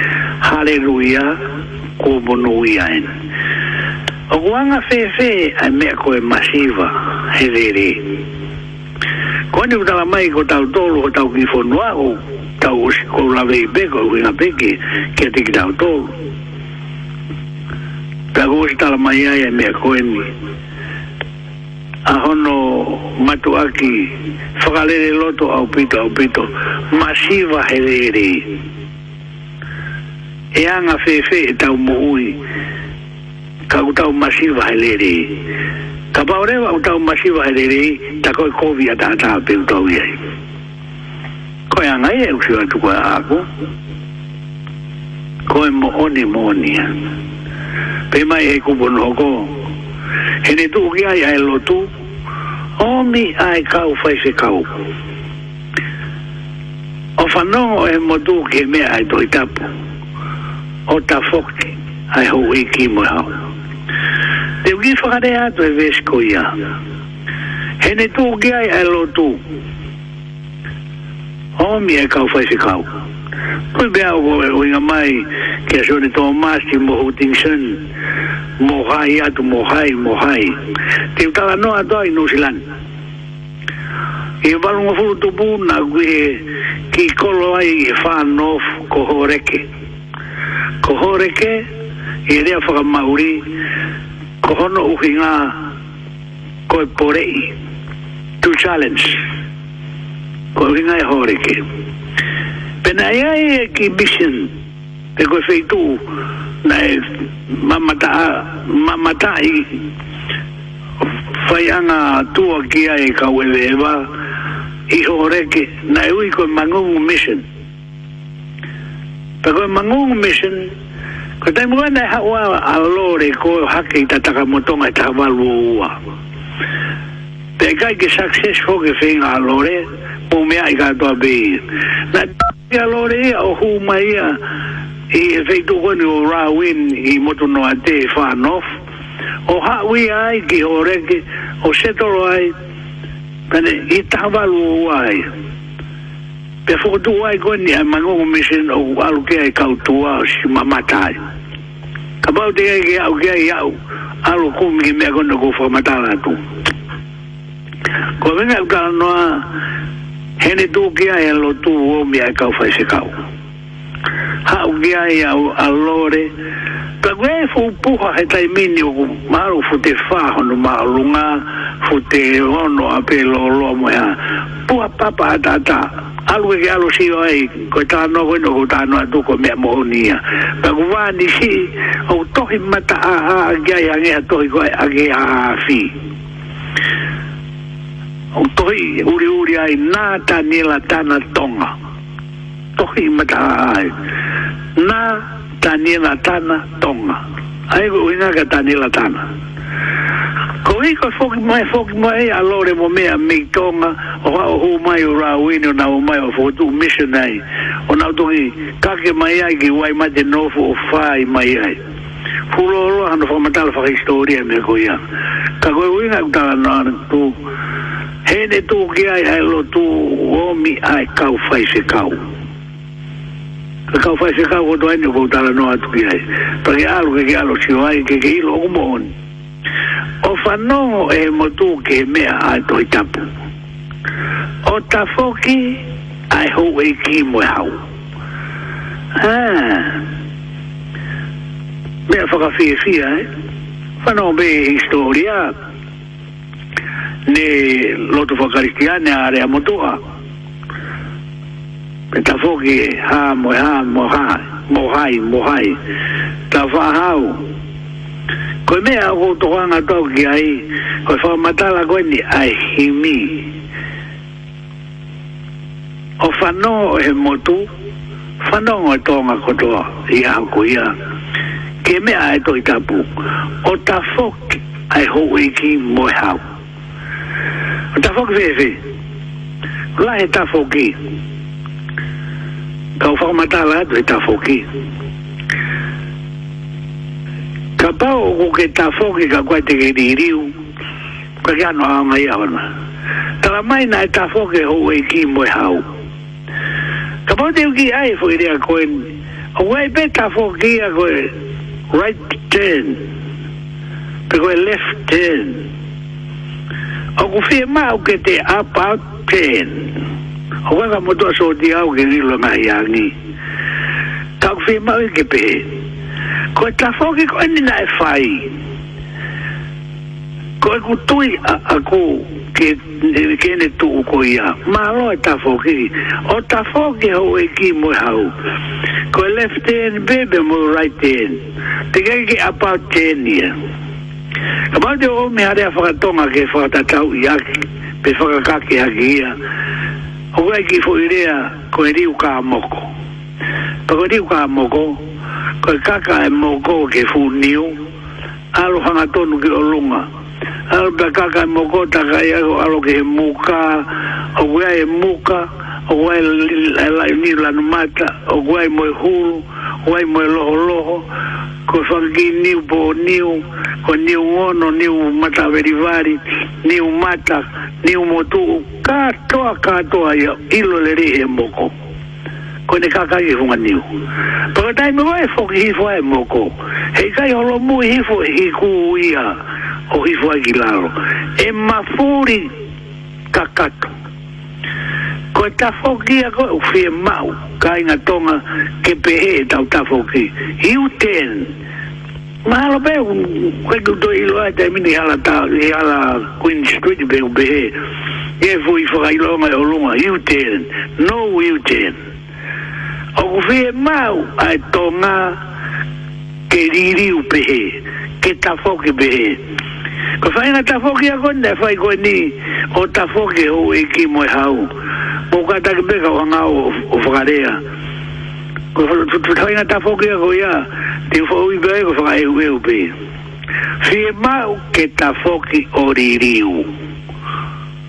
Speaker 5: haleluia ko monu ia en o wanga fefe ai me ko e masiva he rere ko ni uta mai ko tau tolu ko tau ki fonua o tau ko la vei be ko winga peke ke te ki tau tolu ta ko sta mai ai me ko en ahono matuaki whakalere loto au pito au pito masiva he rere e anga fefe e tau moui ka utau masiva he lere ka paurewa utau masiva he lere ta koe kovi a tātā pe utau iai koe anga e usio atu koe ako koe mo oni mo onia pe mai e kubun hoko hene tu ki ai ai lotu omi ai kau fai se kau o whanongo e motu ke mea ai toitapu Otafokti, ai ho wiki mo hau. Te ugi whakare atu e vesko ia. tū kia i alo tū. Homi e kau whaise kau. Koe bea o koe uinga mai kia sore tō māsti mo Huttingson. Mohai mohai, mohai. Te utala no toa i New Zealand. E valunga furu tupu na koe ki kolo ai i whanof kohoreke. Kohoreke. ko horeke e rea whaka mauri ko hono uhi ngā ko e porei to challenge ko uhi ngā e horeke pena ia e exhibition e, e ko feitu na e mamata mamata i whai anga tua kia e ka ueweewa i horeke na e ui ko mangungu mission pa e ko mangong mission ko tay mo na ha wa alore ko hakay tataka motonga ta walua te kai ke success ho ke fin alore mo me ai ga to be na alore o hu mai a i e fei tuko ni o Rawin i motu noa te e whanof o hawi ai ki o reke o setoro ai pene i tawalu ai pe fo do ai go ni ma go mo mesen o alu ke ai ka to a si ma mata ka ba de ai ke au ke ai au alu ko mi me go no go fo mata la tu ko ben ai ka no a he tu ke ai lo tu o mi ai ka fa se ka u ha u ke ai au alore ka go e fo pu ha he tai mi ni o ma ru fo te fa ho no ma lu nga fo te ho no a pe lo lo mo ya pu a papa ta ta alue ke alo si oi ko ta no ko no ta no atu ko me monia pa ko va ni si o tohi mata a a ya ya nge tohi ko a ge a fi o tohi uri uri ai na ta ni la ta na tonga tohi mata ai na ta ni la ta na tonga ai ko ina ka ta ni la ta na ko iko foki mai foki mai a lore mo me a me tonga o ha o mai o ra o na o mai o fo tu mission ai o na to ki ka ke mai ai ki wai mai te no fo o mai ai fu lo lo han fo mata la fa historia me ko ia ka ko wi na ta na tu he ne tu ki ai ai lo tu o mi ai ka o fa se ka o ka ka o fa se ka o do ai no ko ta la no atu ki ai pa ke alu ke ke alu si ai ke ke i lo o mo O fano e motu ke mea a toi tapu. O ta foki ai ho e ki moe hau. Ha. Mea whaka fie fia, eh? Whanau be historia, ne lotu whakaritiane a rea motua. Me ta foki, ha, moe ha, moe ha, moe hai, moe hai. Ta Ko me a ko to nga to ki ai. Ko fa mata la ko ni ai himi. O fa no e motu. Fa no nga to nga ko to ia ia. Ke me a e to i pu. O ta fok ai ho we ki mo ha. O ta fok ve ve. La e ta fok ki. Ka o mata la to ita fok ki. ka pau ko ke ta fo ke ka kwa te ke di riu ka ka no ha mai ona tala mai na ta fo ke ho e ki mo hau ka pau te ki ai fo ke ko en o wai pe ta fo ke ia ko right turn pe ko left turn o ku fie ma o ke te up out turn o ka ka mo to so di au ke ni lo mai ani ka ku fie ma o ke pe he ko ta foki ko ni na fai e ko ku tui a, a ku ke ne ke ne tu ko ia ma lo e ta foki o ta foki ho e ki mo hau ko left hand bebe mo right hand te ke ke apau tenia Kamau te me hare a whakatonga ke whakatatau i aki, pe whakakake aki ia. Hukai ki fuirea ko e riu ka moko. Pa ko riu ka moko, koe kaka e moko ke funiu alo hanga tonu ke olunga alo pe kaka e moko takai e alo ke muka o wea e muka o wea e, e ni lanumata o wea e moe hulu o wea e moe loho loho ko whangi niu po niu ko niu ono niu mata verivari niu mata niu motu katoa katoa ia ilo le re moko kone kakai hunga niu. Paka tai me wae foki hifo e moko. Hei kai holo mu hifo hi ku ia o hifo e kilaro. E mafuri kakato. Koe tafoki a koe ufie mau kai na tonga ke pehe e tau tafoki. Hiu ten. Mahalo pe koe kuto ilo ai te mini hala, ta, hala Queen Street pe upehe. E fui whakailonga e olunga. Hiu ten. No hiu ten. Hoku whee mau ai tō ngā ke ririu pehe, ke tafoke pehe. Ko whae ngā tafoke a konda, whae koe ni o tafoke o eki moe hau. Ko kata ke peka o ngā o, o whakarea. Ko whae ngā tafoke a koe ia, te whae ui pehe ko whae ue upe. Whee mau ke tafoke o ririu.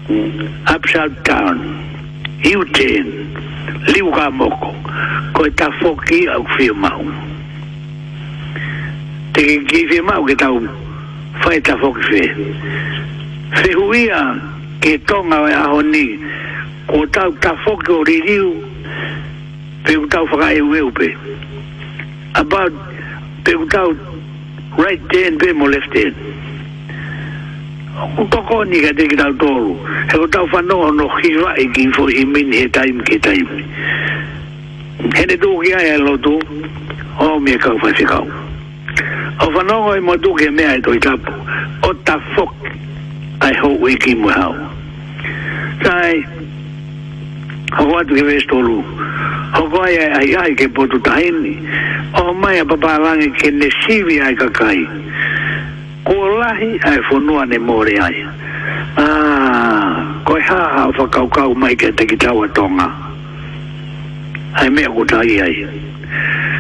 Speaker 5: Mm. Upside down. Upside down iu tēn, liu ka moko, ko e tā fōki au whia mau. Te ki ki whia mau ke tau whai tā fōki whia. Whi huia ke tonga e aho ni, ko tau tā fōki o ririu, pe u tau whaka e weu pe. About, pe u tau right hand, pe mo left hand o koko ni ka teki tau tōru he ko tau whanonga no hiwa e ki fo i mini he taim ke taim he ne tōki ai e lotu o mi e kau whase kau o whanonga i mo tūke mea e toi tapu o ta fok ai ho e ki mo hau tai hoko atu ke vese tōru hoko ai ai ai ke potu tahini o mai a papa rangi ke ne sivi ai kakai ka kolahi ai fonua ne mori ai ah ko ha fa kau kau mai ke te ki tau tonga ai me ko tai ai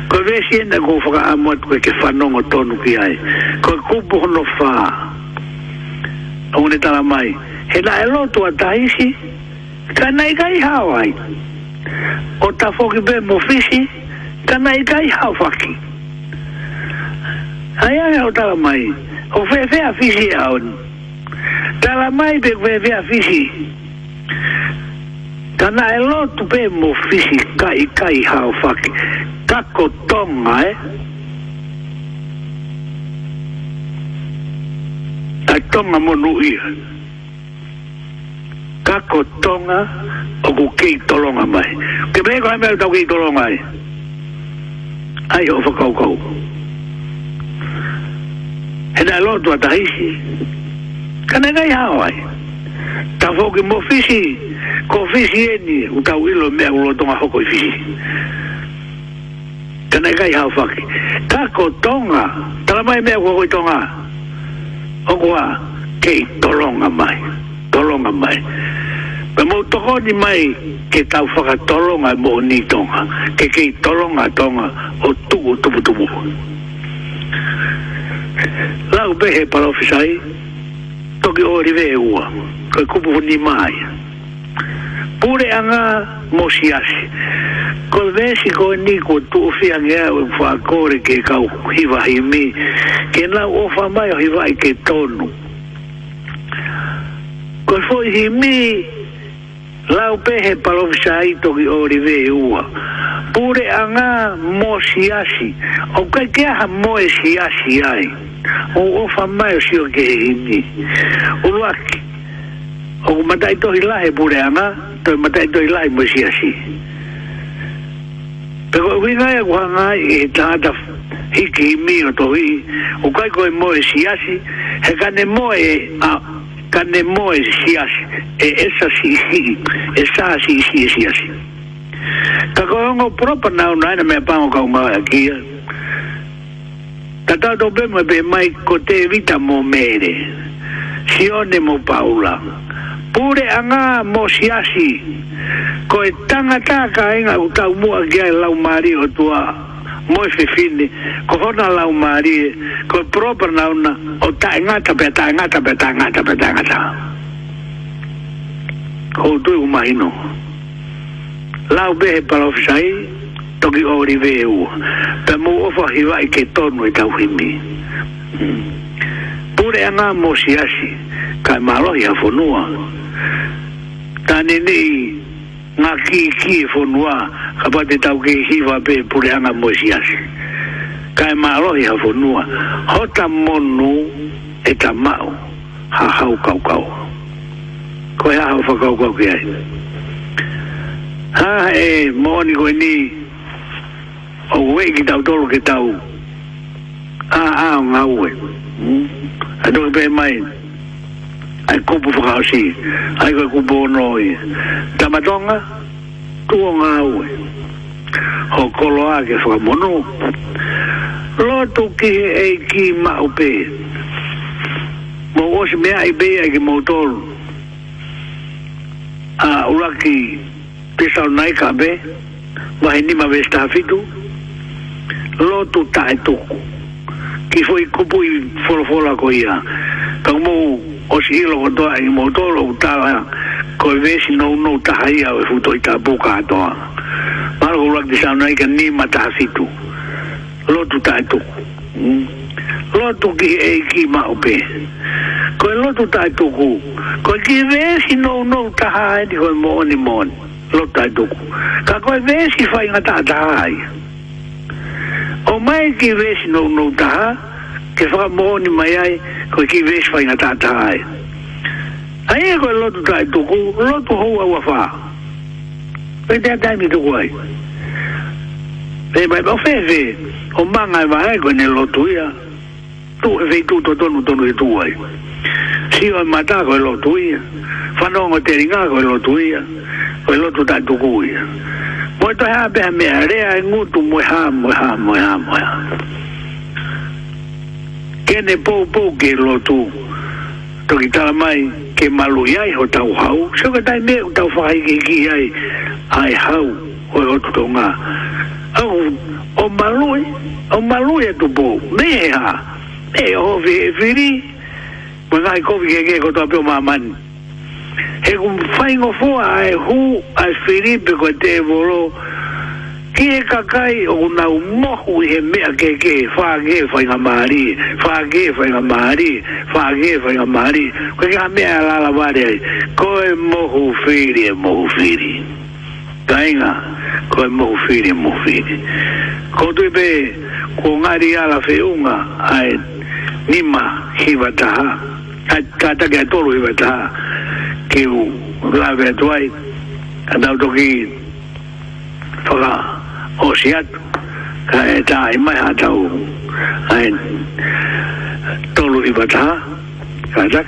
Speaker 5: ko ve si na ko fa amo to ke fa no mo tonu ki ai ko ku bu no fa ona tala mai he na elo to tai si kana i kai hawai o ta foki be mo fisi kana i kai hawaki ai ai o tala mai o veve a fiji aon tala mai pe veve a fiji tana e lotu pe mo fiji kai kai hao faki kako tonga e eh? ai tonga monu ia kako tonga o ku kei tolonga mai ke pego ai mea tau kei tolonga ai ai o whakaukau ai he na lo tu ata isi kana ga ya wai ta fo ki mo fisi ko fisi eni u ta wilo me u lo tonga hoko fisi kana ga ya fa ki ta ko tonga ta mai me ko tonga o kwa ke tolonga mai tolonga mai pe mo toko ni mai ke ta fa ka tolonga mo ni tonga ke ke tolonga tonga o tu tu tu tu la u pehe para ofisai toki o rive e ua koe kupu ni mai pure anga mosi asi koe vesi koe ni kua tu ufi ange au ufa kore ke kau hiva himi ke na ofa mai o hiva i ke tonu koe fo himi lau pehe palofisa aito ki ori vei ua. Pure anga mo siasi, o kai kea ha moe siasi ai. O ofa mai o sio ke he hini. O luaki, o matai tohi lahe pure anga, toi matai tohi lahe moe siasi. Pero o vingai a kuhanga ai e tangata hiki hini o tohi, o kai koe moe siasi, he kane moe a kane moe si asi, e esa si si, e sa si si e si asi. Kako hongo propa nao naina mea pango kau mawa a kia. Tata to bema be mai ko te vita mo mere, si one mo paula. Pure anga mo si asi, ko e tangata ka inga utau mua kia e lau mari o tua måste finna kohona lau mari ko proper na una o ta ngata pe ta ngata pe ta ngata pe ta ngata ko tu umaino lau be para ofsai toki ori veu pe mo ofa hiwa ke tonu e tau himi pure anga mo asi kai malo ia fonua tanenei nga ki ki e fonua ka pate tau ke ki wa pe pule anga mo si ase ka e maaloi ha fonua ho ta monu e ta mau ha hau kau kau ko e hau fa kau kau ki ai ha e moani koe ni o wei ki tau tolu ke tau a a o ngau e hmm? a doke pe mai ni ai kupu whakaosi, ai koe kupu onoi. Tamatonga, tuo ngā ue. Ho kolo ake whakamono. Lotu ki he ei ki ma upe. Mo osi mea i bea ki mautoro. A uraki pesau nai ka be, wahi nima vesta hafitu. Lotu tae tuku. Ki fo i kupu i folofola ko ia. Kau mou o si ilo ko toa i motoro u tawa ko i vesi no no taha ia o i e futo i tapu ka toa maro ko ulak disa unai ka nima taha situ lotu tae tuku mm. lotu ki e ki maupe ko i lotu tae tuku ko i ki vesi no no taha e di ko i moni moni lotu tae tuku ka ko i vesi fai ngata taha ai o mai ki vesi no no taha ai כפרמון מיי כרכי וישפי נתת הרי. היה כל לא תודה את דורו, לא תוהו הוופא. וזה עדיין מדורי. ובאופן זה, אומן המהרי גוני לא תויה, ואיתו תודונו תונו את דורי. Siwa mata koe lo tuia, whanongo te ringa koe lo tuia, koe lo tu tatuku ia. Moe toi hāpea mea rea e ngutu moe hā, moe hā, moe hā, moe hā. kene po po ke lotu to ki tala mai ke malu yai ho tau hau so ka tai me o tau fai ki ki yai ai hau o o tuto ngā au o malui o malui e tu po me e ha me e ho vi e viri mo ngai kofi ke ke ko tua pio mamani he kum whai ngofua ai hu ai viri pe ko te volo e tie kakai o na mohu e mea ke ke whāge whai ngā maari whāge whai ngā maari whāge whai ngā maari koe ka mea lala wāre ai koe mohu whiri e mohu whiri kainga koe mohu whiri e mohu whiri ko tui pe ko ngāri ala whiunga ai nima hiwa taha kata kia toru hiwa taha ki u lawe atuai kata utoki whaka o si atu ka e tā e mai hatau ai tolu i wataha ka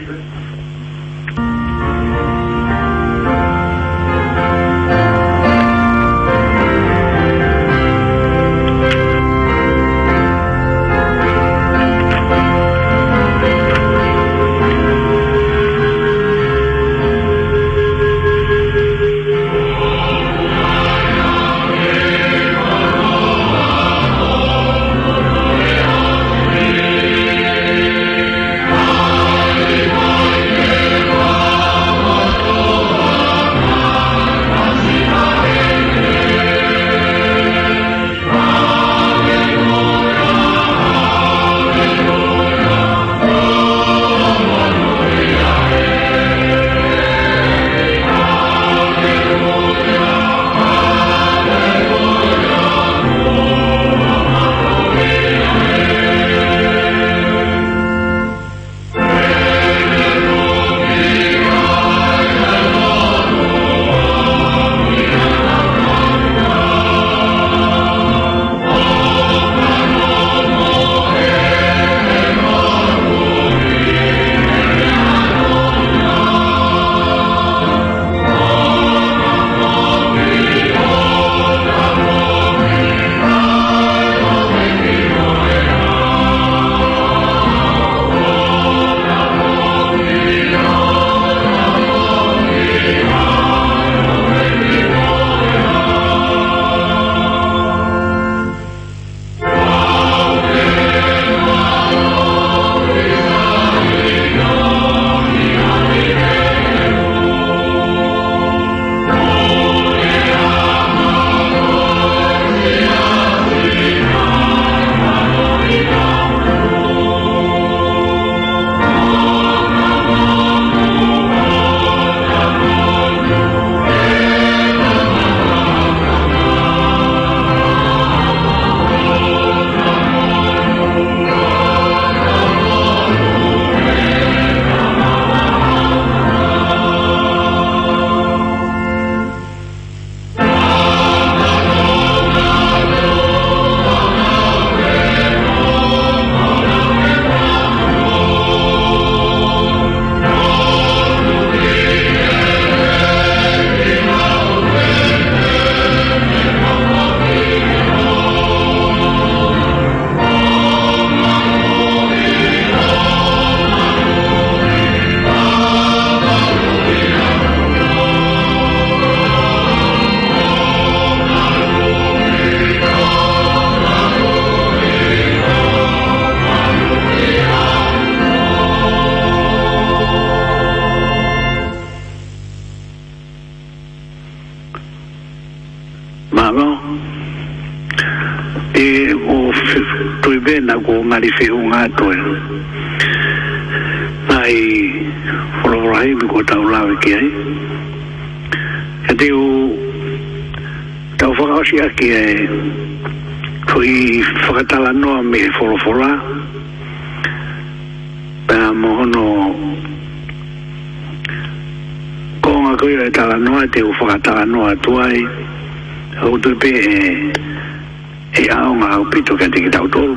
Speaker 5: pe e e au ma au pito ke te kitau tolu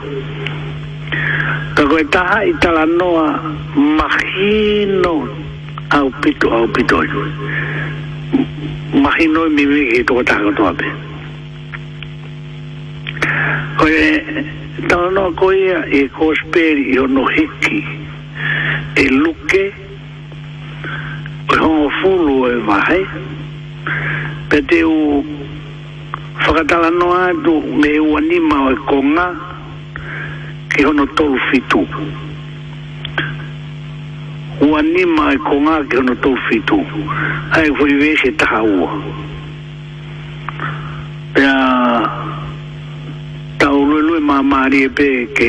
Speaker 5: ka koe taha i tala noa mahino au pito au pito i mahino i mimi ki e toko taha katoa pe koe tala noa koe ia e kosperi i ono hiki e luke koe hongo fulu e mahe koe whakatala no adu me ua nima o e konga ke hono tolu fitu. Ua nima o e konga ke hono tolu fitu. Ai fui vese taha ua. Pea tau lulu e maa maari e pe ke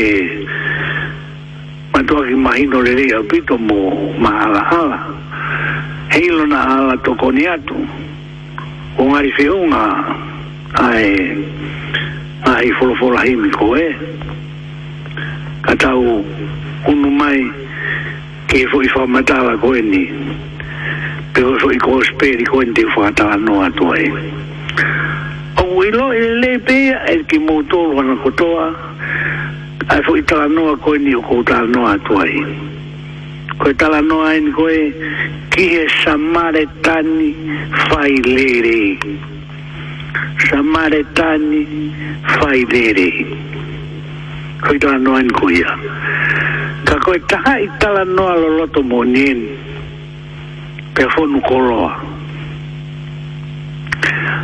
Speaker 5: matua ki mahino le rei au pito mo ma ala ala. Heilo na ala toko ni atu. Ongari feunga. Ongari feunga ai ai folo folo hi mi ko e katau unu mai ke foi fa matala ko ni pe ho foi ko speri ko ni fa ta no atu ai o lo e le pe e ki moto wana ko toa ai i ta no ko ni ko ta no atu ai ko ta la no ai ko e ki e samare tani fai lere samaritani faidere koi tala noa in kuia ka koi taha i tala noa loloto monien pe fonu koloa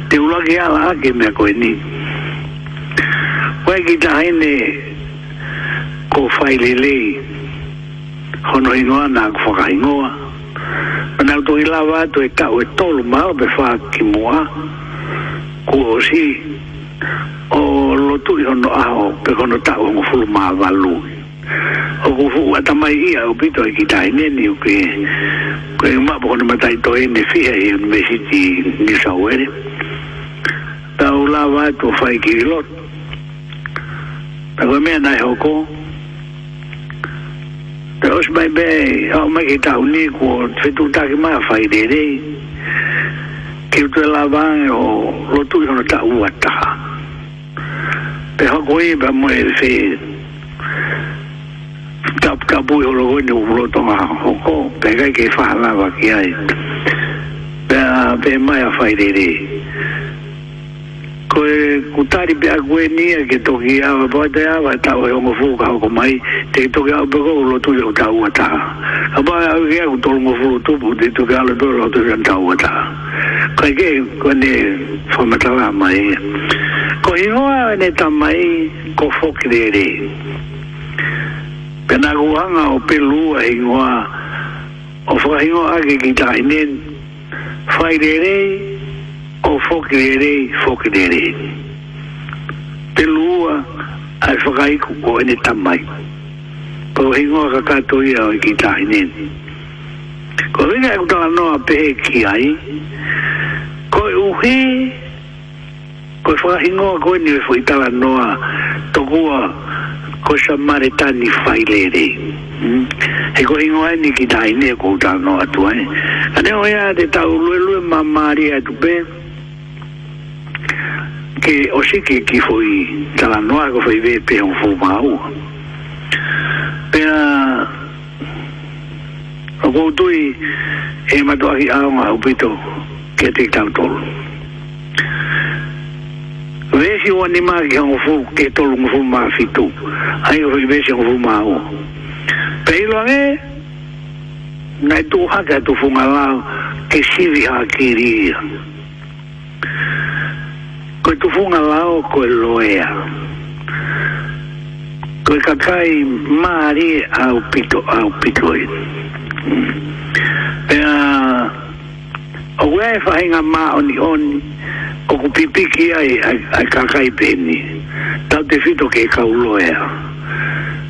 Speaker 5: te ulaki ala ake mea koe ni koe ki taha ine ko failelei hono ingoa na ako whaka ingoa manau to ilawa to e kao e tolu mao pe whaa ki mua kua si o lotu i hono aho pe kono tau o fulu maa valu o ku fu ata mai ia o pito e kitai neni o ke ke ma po kono matai to e ne fia e university ni sauere tau la va to fai ki lot tau e mea nai hoko Pero os mai be, au mai ki tau ni ko fetu taki maa fai de rei ki te la vai o rotu hono ta ua taha pe hako e ba mo e fe tap tapu i holo koe ni ulo tonga hoko pe kai ke whahala wa ki ai pe mai a whairere koe kutari pe a koe nia e ke toki awa poate awa e tawa e ongo fuka hoko mai te toki awa pe kou lo o ta wata ta a pa a ui kia kutolo ngo fuku tupu te toki awa pe lo tui o ta wata ta ke koe ne whamatawa mai koe hoa ne tamai ko foki re re pena kuhanga o pelua lua ingoa o whakahingo ake ki ta inen whaire re re o foki rerei foki rerei te lua ai whakaiku ko ene tamai ko ingoa ka kato ia o ki tahi nene ko ringa e kutala noa pehe ki ai ko e uhi ko e a ko ene e whakaitala noa tokua ko sa mare tani whai lere hmm? he ko ingoa ene ki tahi nene ko e kutala noa tu e. ai ane o ea te tau lue lue mamari atu e pehe que hoxe que, que foi talando algo foi ver un fuma unha pero o couto e e matou aquí a unha o pito que te tal tolo vesi o animal que un fu que tolo un fuma fitu aí o vesi un fuma unha pero é na tu haka tu fuma lá que vi a queria ko tu funga lao ko loea ko kakai mari au pito au pito i pea mm. o wea e whahinga ma oni oni o ku pipiki ai ai kakai peni tau te fito ke ka uloea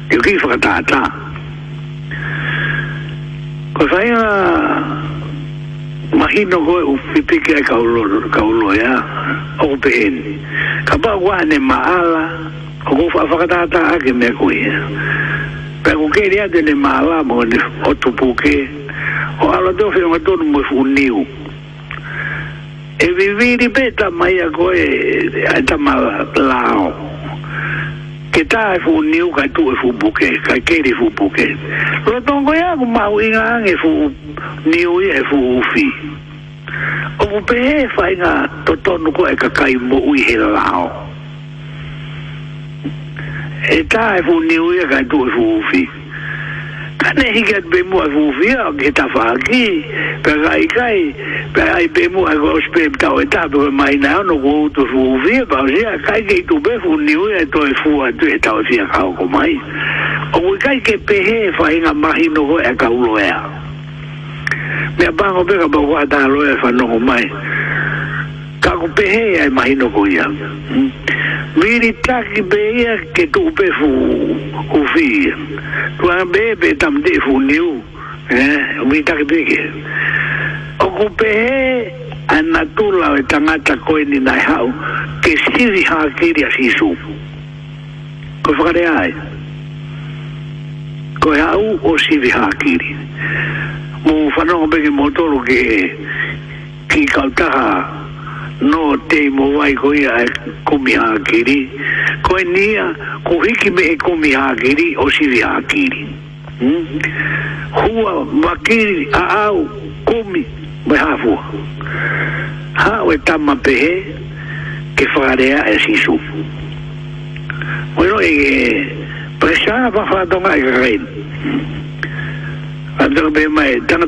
Speaker 5: ki o ki whakatata ko whahinga ko mahino koe ka ulo ka ulo ya OPN ka wane maala o ko fa ta ake me ya pe ku ke ria de le maala mo ne o tupuke o alo do fe ngato mo niu e viviri beta mai a koe ai ta malao ke tā e fu niu kai tu e fu buke kai kere fu buke lo tongo ia ku mau inga ange fu niu ia e fu ufi o fu pehe whai e ngā totonu ko e kakai mo ui he lao e tā e fu niu ia kai tu e fu ufi Pane higet be mu ai vuvi a geta vagi, pe rai kai, pe ai be mu ai vos pe ta o ta be mai na no go to vuvia, ba je a kai ke tu be fu niu e to e fu a te ta o e fia ka o mai. O we kai ke pe he fa e mahi no go e ka ulo ea. Me a bango be ka ba ta lo e fa mai. Ka ko pe he e ai mahi no go ia. Hmm. Viritaki beia ke tukupefu ufi. Tuan bebe tamdefu niu. Eh, Viritaki beke. Okupehe anatula we tangata koeni nai hau. Ke siri hakiri asisu. Ko whakare ai. Ko hau o siri hakiri. Mo whanonga beke motoro ke ki kautaha no te mo vai ko ia kumi ha kiri ko nia ko hiki me kumi ha kiri o si vi ha kiri hmm? hua ma kiri a au kumi e e e hmm? me ha fu ha o ta ma pe ke farea e si su bueno e eh, presa va fa donga rein ando be mai tanga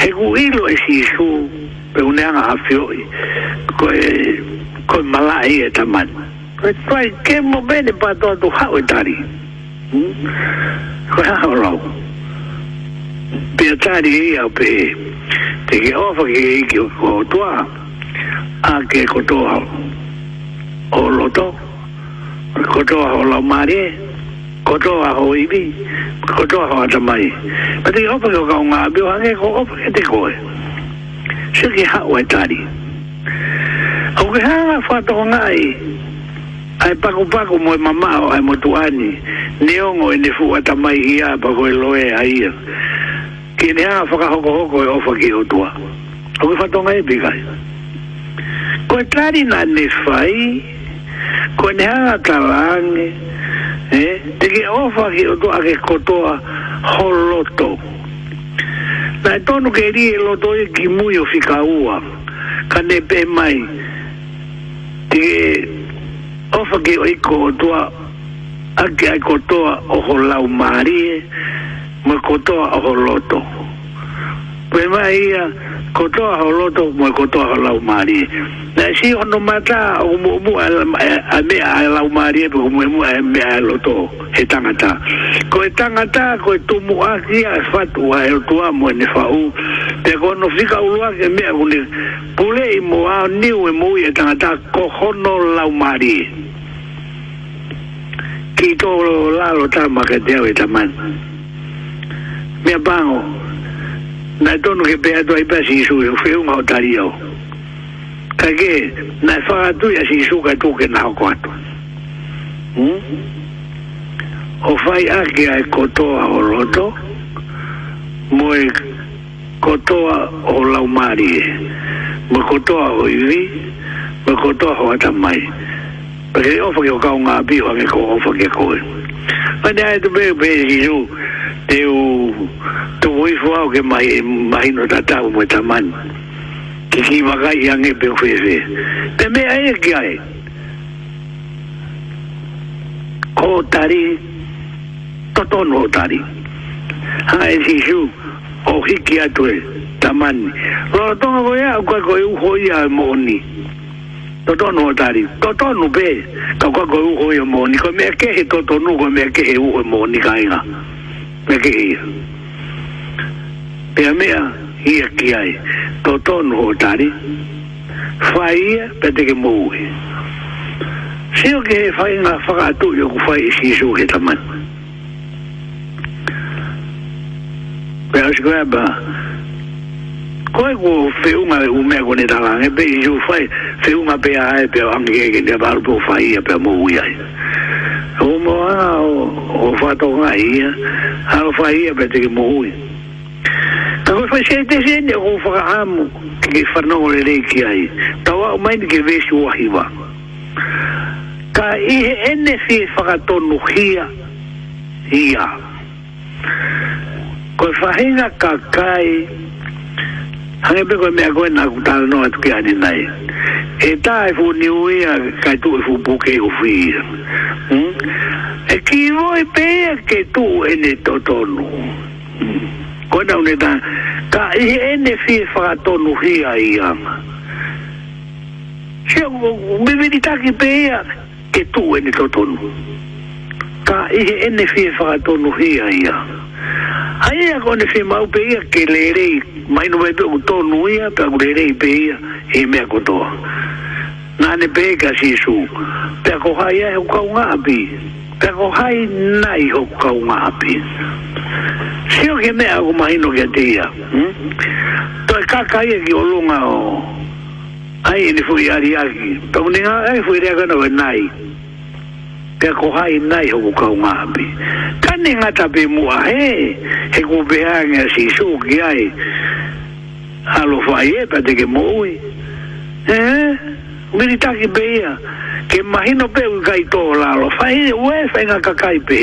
Speaker 5: he ku ilo e si su pe unenga a fio ko e ko mala e, e ta man ko tai ke mo bene pa to to ha o e tari ko ha o ro pe tari e a pe te ke ofa ke ke ko to a a ke ko to a o lo to ko to a o la mare koto a ho ibi koto a ho atamai pa te hopa ko kao ngā bio hange ko hopa ke te koe se ke hao e tari au ke hanga whatoko ngai ai paku paku moe mamao ai mo tuani neongo e nefu atamai i a pa koe loe a ia ke ne hanga whaka hoko hoko e ofa ki otua au ke whatoko ngai kai koe tari na nefai koe ne hanga talange koe eh te ke ofa ki to ake kotoa holoto na e tonu ke ri e loto e ki mui o fika ua ka ne pe mai te ke ofa ki o i kotoa ake ai kotoa o holau maari e ma kotoa o holoto pe mai ia uh, kotoa ho loto mo kotoa ho lau mari na si ono mata o mo mo a me a lau mari e mo mo a me a loto e tangata ko e tangata ko e tumu a ki a fatu a e tua mo ne fa u te kono fika u lua ke me a kune pule i mo a niu e mo i e tangata ko hono lau mari ki to lalo tama ke teo e tamani Mia bango, na tonu ke pe atu ai pa sisu e feu ngau tari au ka ke na fa atu ya sisu ka tu ke na ko atu o fai ake ai kotoa o roto mo e kotoa o laumari e mo kotoa o iwi mo kotoa o atamai Pake ofa ke o kaunga api hoa ke ko ofa ke koe. Ane ai tu pe pe sisu eu tu voi fua o que mai mai no tata o meta man que ki vagai yang e pe fefe te me ai que ai ko tari toto no tari ha e si ju o hiki atu e taman lo to ngo ya ko ko u ho ya moni toto no tari toto no be ko ko u ho ya moni ko me ke toto no ko me ke u ho moni ka inga peke ia. Pea mea ia ki ai, tō tōnu o tari, whai ia pe teke moue. Seo ke he whai ngā whakatu yo ku whai isi isu ke taman. Pea o koe ba, koe ko whiunga e umea kone talange, pe isu whai, whiunga pe ae pe angi eke ne baru po whai ia pe moue ai. a o o fa to nga i a a o fa i a pete ki mohui ta ko fa se te sen ya ko fa ka hamu ki ki fa no le ki ai ta wa o mai ni ke vesi o ahi wa ka i he ene si fa ka tonu hia i a ko fa hinga ka kai ka Hai pe ko me ko na ku ta no tu ki ani nai. E ta e fu ni u ia ka tu e fu bu ke u fi. Hm? E ki vo e pe ke tu e ne to to nu. Hmm? Ko na ne ta ka i e ne fi fa e to nu hi ai am. Che u me ve di ta ki pe ia ke tu e ne to to nu. Ka i e ne fi fa e to nu hi ai am. Ai a kone fi mau peia ke lerei, mai no mai pe uto nuia, pe a kurerei peia, e mea kotoa. Nane pe ka sisu, pe a kohai ai hoka unga api, pe a kohai nai hoka unga api. Sio ke mea ako mahino ke teia, hmm? to e kakai e ki olunga o, ai ene fui ari aki, pe unenga ai fui rea kano ve nai pe ko hai nai ho ko ma bi kane nga ta be mu a he he ko be a si su ki ai alo fa ye pa te ke mo ui he eh? ki taki beia, ke mahino peu i kai tō lalo, fai e ue whai ngā kakai pe.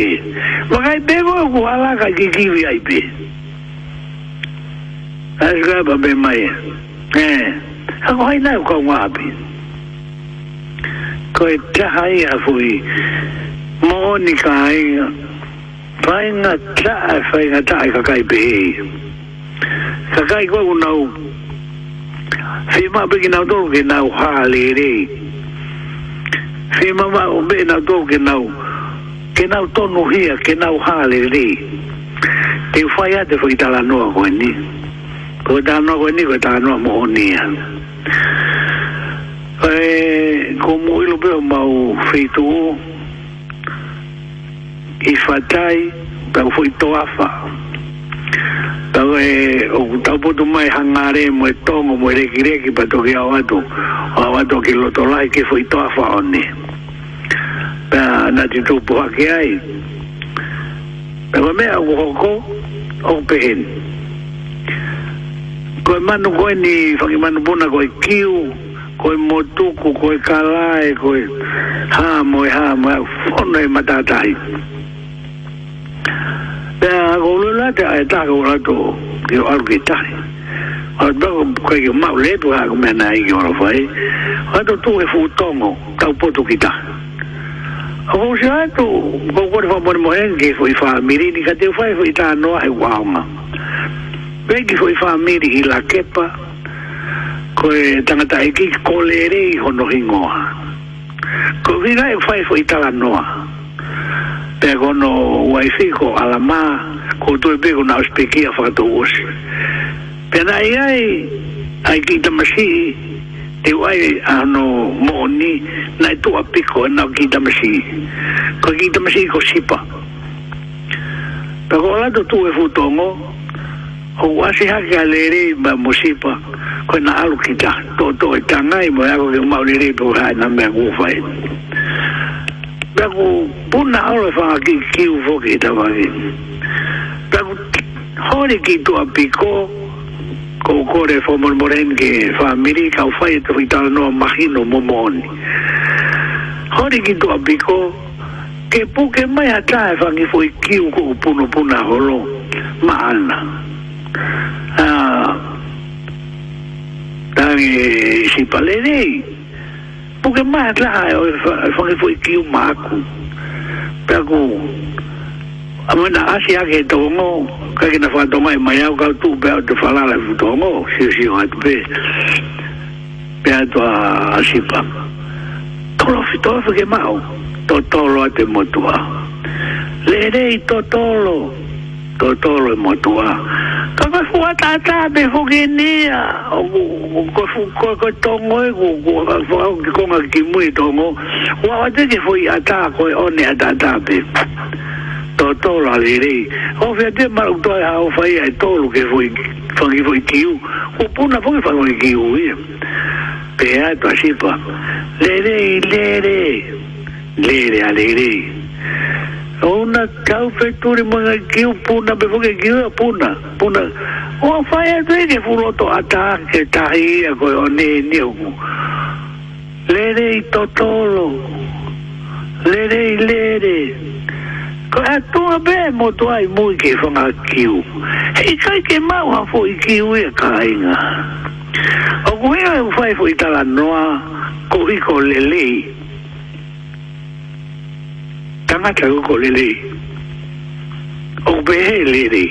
Speaker 5: Ma kai pe go e kuhala kai ki kiwi ai pe. Aiz gai pa be mai, e, ako hai nai u kau ngā api ko e a fui mo ni ka ai pai nga taha e fai nga taha i ka kai pe hei ka kai koe ku nau fi ma pe ki nau tau ki nau haa le rei fi ma o pe nau tau ki nau ki nau tonu hia ki nau haa le rei te fai ate fai tala noa koe ni ko tala noa koe ni ko tala noa mo ni ni e komo ilo beo mau feito o i fatai tau foi toafa tau e o tau poto mai hangare mo e tongo mo e reki reki pato ki au atu o au atu ki lotolai ki foi toafa onne pa na ti tupu hake ai tau me au hoko o pehen ko e manu koe ni whakimanu puna koe kiu koe manu koe ni koe motuku, koe kalae, koe hamo e hamo, e fono e matatai. Pea kou te ae tāka ura tō, ki o aru ki tāne. Ata tō koe ki mau lepu ha ku mena i ki ora whai, ata e fūtongo, tau potu ki tā. A kou si ae tō, kou kore mohenge, fō i wha miri, ni ka fai whai fō i tā noa e wāonga. Pea ki fō i wha miri i la kepa, ko e tangata e ki kolere i hono ingoa. Ko vina e whae fo i tala noa. Pe a kono waifi ko ala ma, ko tu e peko na ospeki a whakato uosi. Pe na i ai, ai ki tamasihi, te wai ano mooni, na e tua piko e nao ki tamasihi. Ko ki tamasihi ko sipa. Pe a kono la tu e futongo, ko wasi ha galeri ba musipa ko na alu kita to to tangai ba ya ko ma uliri to ha na me ku fai ba ku puna alu fa ki ki u fo kita ba ni ba ku hori ki to apiko ko kore fo mon moren ki fa miri ka fai to ita no imagino mo mon hori ki to apiko ke puke mai ata fa ki fo ki u ko puno puna holo ma ana si Palerei. Porque mais lá eu falei foi que o Marco pegou a mãe da Ásia que tomou, que na fala tomar, e manhã o cara tu pega de falar lá tomou, se se o ato pe perto a Sipa. Tolo fitolo que mal, totolo até motua. Lerei totolo, totolo é motua. fua tata me hongene ko fuko ko tongo ko ko ko ko ki mu tongo wa ate ke foi ata ko one ata pe to to la lere o fe te mar ha o to lu foi foi o a lere ona kau fe tuli mga kiu puna be fuke kiu puna puna o fai a tui ke furoto a ta ke ta i a koe o ne ni o ku lere i totolo lere i ko a be mo tu ai mui ke fa mga kiu e kai ke mau ha fo i kiu e ka inga o kuhia e ufai fo i tala noa ko i ko lelei tangata ko lele o be lele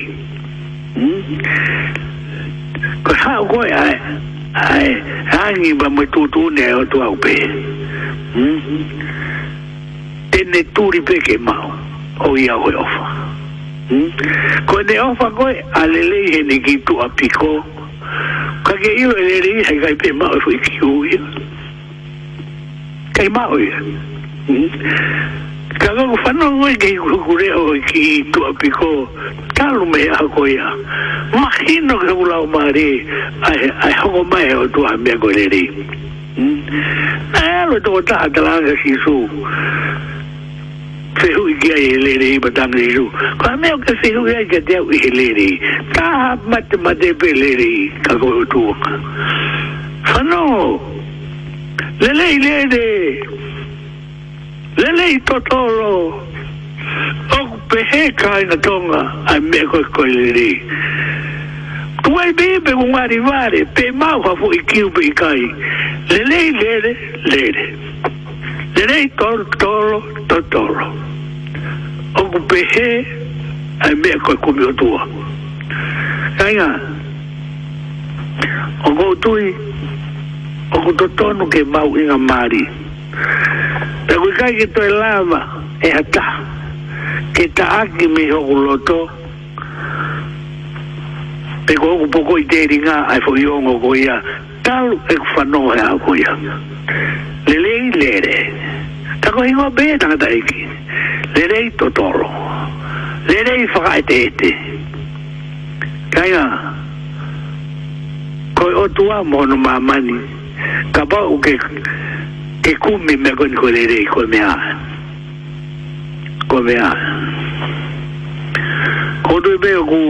Speaker 5: hm ko ha ko ya e ai hangi ba mo tu tu ne o tu au be hm tene turi pe ke ma o ia o e ofa hm ko ne ofa ko e, alele he ne ki tu apiko ka ke i lele he kai pe ma o fu ki u kai ma e kalau ku fano ngoi ke ku kure ho ki tu apiko kalu me a ko ya mahino ke ku lau mari ai ai ho mai ho tu ambe ko le ri ai lo to ta ta la ke si su se hu ki ai le ri ba ta ni su ko me ke si hu ai ke te u i le ri ta mat ma de pe le ri ka ko tu fano Lele, lele, lele i totoro o pehe kai na tonga ai me ko ko lele kuai be be ko mari vare pe mau ha fu ki u be kai lele lele lele lele i totoro totoro o pehe ai me ko ko mi o tua kai nga o go tui o ko totoro ke mau inga mari mai ki toi lava e ata ke ta aki mi hoku loto e ko hoku poko i teri ngā ai fo i ongo ko ia talu e ku whanoa e ako ia le lei lere ta ko hingo be tanga ta iki le lei totoro le lei whaka e te ete kai ngā koi o tua mono mamani ka pa uke e come mi concorrerei come ha come ha kodo be ku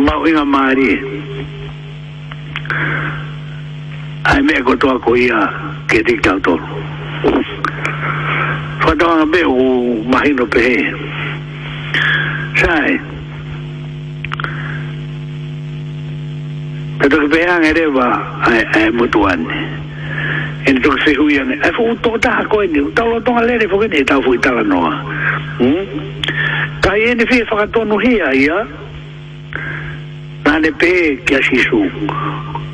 Speaker 5: mau inga mari ai me ko to ko ia ke dik tau to fatanga be ku mahino pe sai Pero que vean, era, eh, eh, mutuante. en tol se hui ane e eh, fuku to ta ko ene u tau tonga lere fuku ene tau fuku tala noa hmm? kai ene fie faka tonu hea ia nane pe kia sisu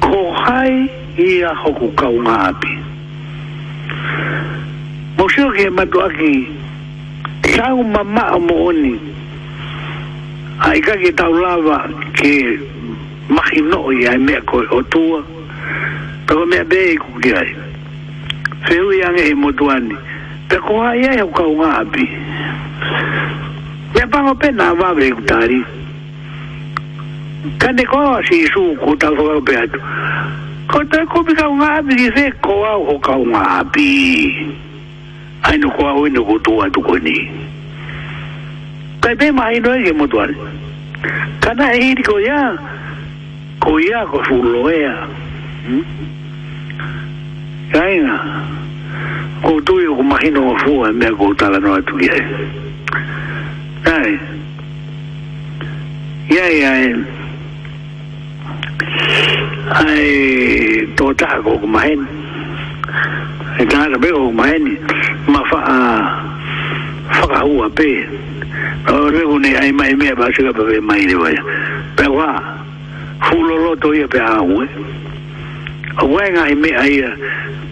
Speaker 5: ko hai ia hoku kau ngā api mosio ke matu aki sau mama mo oni ai ka ke tau lava ke mahi no ia me ko o tua tau me be ku ki ai feu yange e eh, motuani ai haya ka uka ngapi ya no pena vabre kutari kande ko si su ku ta ko pe atu ko ta ko bi ka ngapi ki se ko a ho ka ngapi ai no ko au no ko tu atu ko ni kai be mai no e motuani kana e ko ya ko ya ko fuloea hmm? Kaina, ko tu e ko mahino o fua e mea ko tala no atu ia. Kai, ia ia ai tō taha ko ko mahen, e taha ka pe ko ko ma wha a, whaka hua pe, o rego ne ai mai mea ba sika pa pe mai ni waya, pe wha, fulo loto ia pe a hua, wenga i mea ia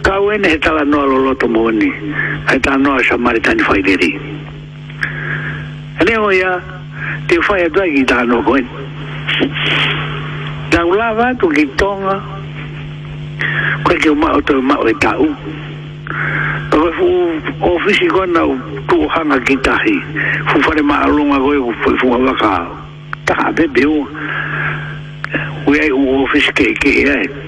Speaker 5: ka wene he tala noa loloto mo ni he tala noa e sa maritani fai diri ane o ia te fai atua ki tala noa koen na ulava tu ki tonga koe ke uma o toi mao e tau o ofisi kona u tuhanga ki tahi fufare maa lunga koe ufu ufu waka taha bebe u ui ai u ofisi ke ke ai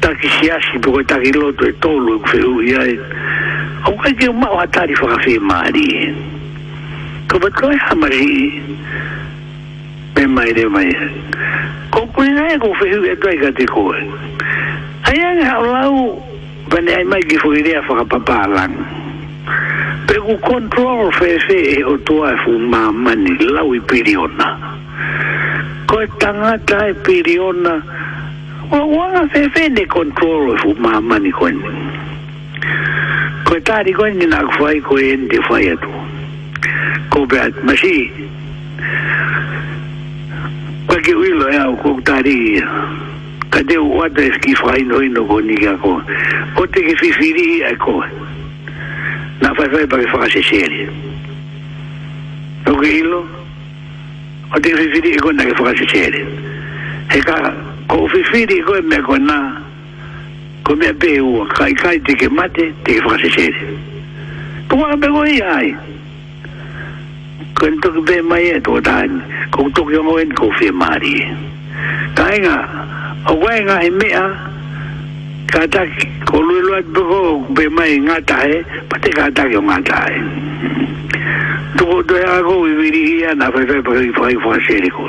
Speaker 5: taki siasi pukai taki loto e tolu e kufe ui ai au kai keu mau atari whakawhi e maari e ka batu ai hamari me mai re mai ko kui nai e kufe ui e tuai kate koe ai ai hau lau pane ai mai ki fukire a whakapapa alang pe ku kontrol whewe e o tua e fuma mani lau i piriona ko e tangata e piriona wangafefende control fumama nikoni kotari koni ninakufai kuende faya tu kobrat mashi kwa kiwilo yao kutari kade wata eskifai noino koni kako kote kififiri ako na faifai pa kifaka seseri Oke ilo, o te ki fifiri ikon na kifaka seseri. Heka, ko fifiri ko me ko na ko me be u kai kai te ke mate te fa se se ko wa be go i ai ko to be mai to e, tan ko to ke mo en ko fi mari kai e. nga o wai nga i mea kata ko lu lu at bo be mai nga ta e pa te kata ke nga ta e to do ya go i viri ya na fa fa fa fa fa se ko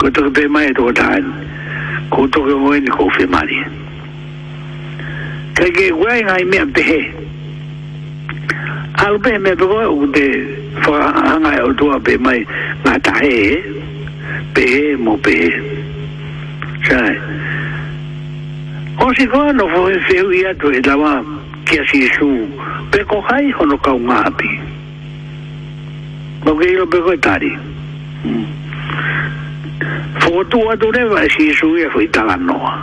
Speaker 5: ko to be mai e to ta ko to ko wen ko fe mari ke ke wen ai me te he al be me bo u de fa an o to be mai ma ta he be mo be sai o si ko no fo fe u ia to e la ma ke si su pe ko hai ho no ka un mapi Mau kei lo pe fotua tu reva e si su e fui tala noa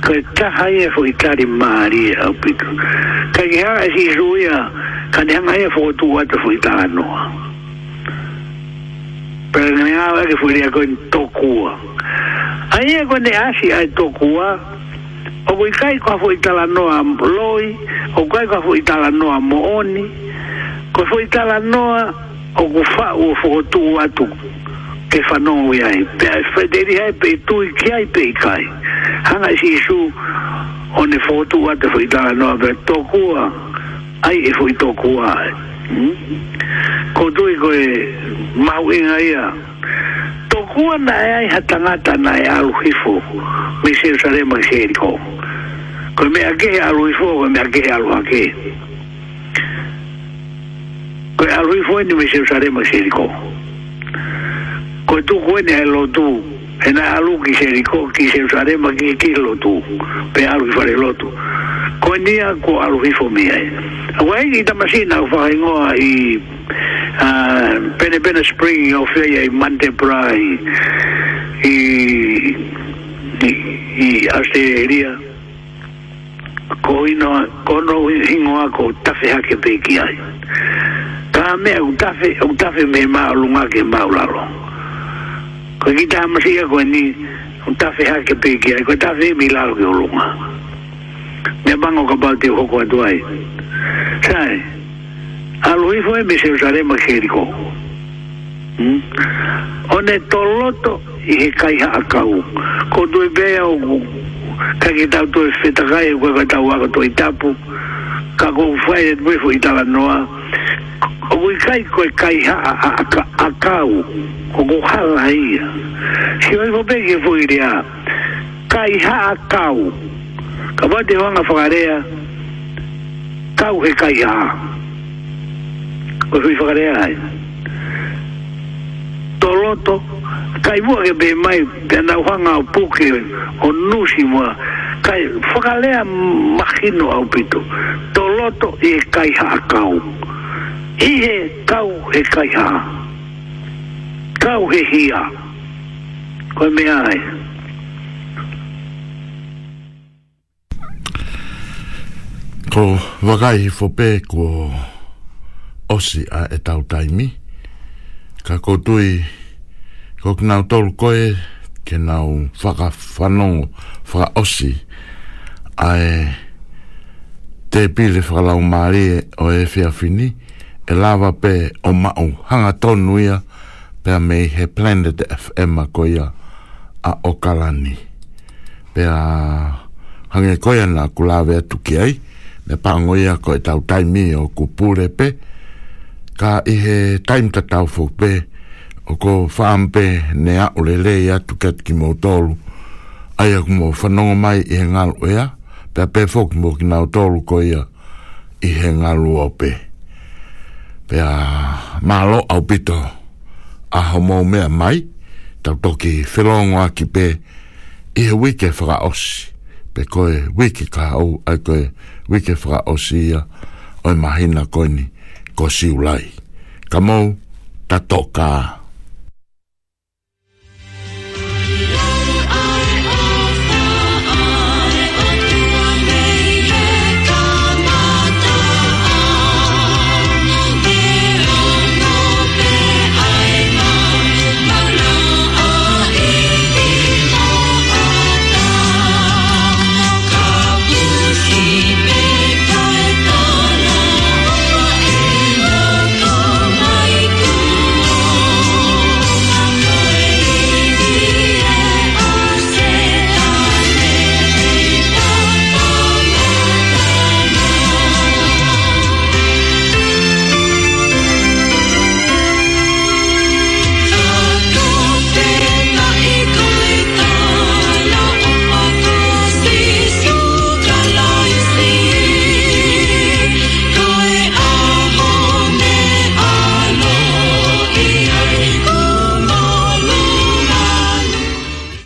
Speaker 5: kai taha e fui tari maari e au pitu kai kia e si su e kani hanga e fotua tu fui tala noa pero kani hanga e fui rea koin tokua ai e kone asi ai tokua o kai kai kua fui tala noa loi o kai kua fui tala noa mooni kua fui tala noa o kufa u fotua tu kua te whanongo ai. Pea e whaderi hai pe tui ki ai pe kai. Hanga si isu o ne fotu a te whaitara noa pe tokua. Ai e whai tokua. Hmm? Ko tui koe mau inga ia. Tokua na e ai ha na e aru hifo. Me se usare mai se eriko. Koe mea ke e aru hifo, koe mea ke e aru hake. Koe aru hifo e me se usare mai se eriko. Koe mea ke e aru hifo, koe mea ke ko tu ko ne lo tu e na alu ki se ri ko ki se sare ma ki ki lo tu pe alu ki fare lo tu ko ni a ko alu ki fo mi ai wa i ta masina fa i ngo i a pene pene spring o fe ye mante pra i i i aste ria ko i no ko no i ngo a ko ta fe ha ke pe ki ai ta me u ta fe u ta fe me ma lu ma ke ma u la lo Ko ki ta ma sia ko ni un ta fe ha ke pe ki ai ko ta fe mi la ke ulunga. Me bango ka ba te hoko atu ai. Sai. A lo i foi me se usare ma jeriko. Mm. One to loto i he kai ha akau. Ko do e bea o gu. Ka ki ta tu e fe ta kai ko ka ta wa ko to i tapu. Ka ko fai e dwe fo i tala noa. Ka Ui kai koe kai ha a, a, a, a kau, ko go hala ia. Si oi ko pege fui rea, kai ha a kau, ka pate wanga whakarea, kau he kai ha. Koe fui whakarea ai. Toloto, kai mua ke be mai, tena wanga o puke, o nusi mua, kai whakarea makino au pito. Toloto e kai ha a kau. Kau i he tau he kai ha kau he hia
Speaker 6: koe
Speaker 5: me ae
Speaker 6: ko wakai fo pe ko osi a e tau taimi ka ko tui ko kinau tolu koe ke nau whaka whanongo whaka osi ae te pile whakalau maari o e whia fini e lava pe o mau hanga tonu ia pe a mei he Planet FM a koia a Okalani pe a hange koia nga kulave atu ki ai ne pango ko e tau taimi o kupure pe ka i he taim ta tau fok pe o ko whaam pe ne a ulele i atu kat ki mo tolu ai a kumo whanonga mai i he ngalu ia pe a pe fok mo ki nao tolu ko ia, he ngalu i he ngalu o pe pea malo au pito a homo mea mai tau toki whilongo aki pe i he wike whaka osi pe koe wike ka au ai koe wike whaka osi ia oi mahina koe ni ko siulai ka mou ta toka ta